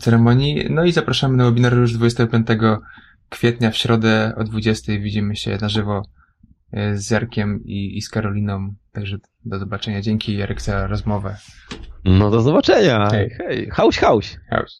ceremonii. No i zapraszamy na webinar już 25 kwietnia w środę o 20 widzimy się na żywo z Jarkiem i, i z Karoliną. Także do zobaczenia. Dzięki Jarek za rozmowę. No do zobaczenia. Hej, hej. Hauś, hauś. Hauś.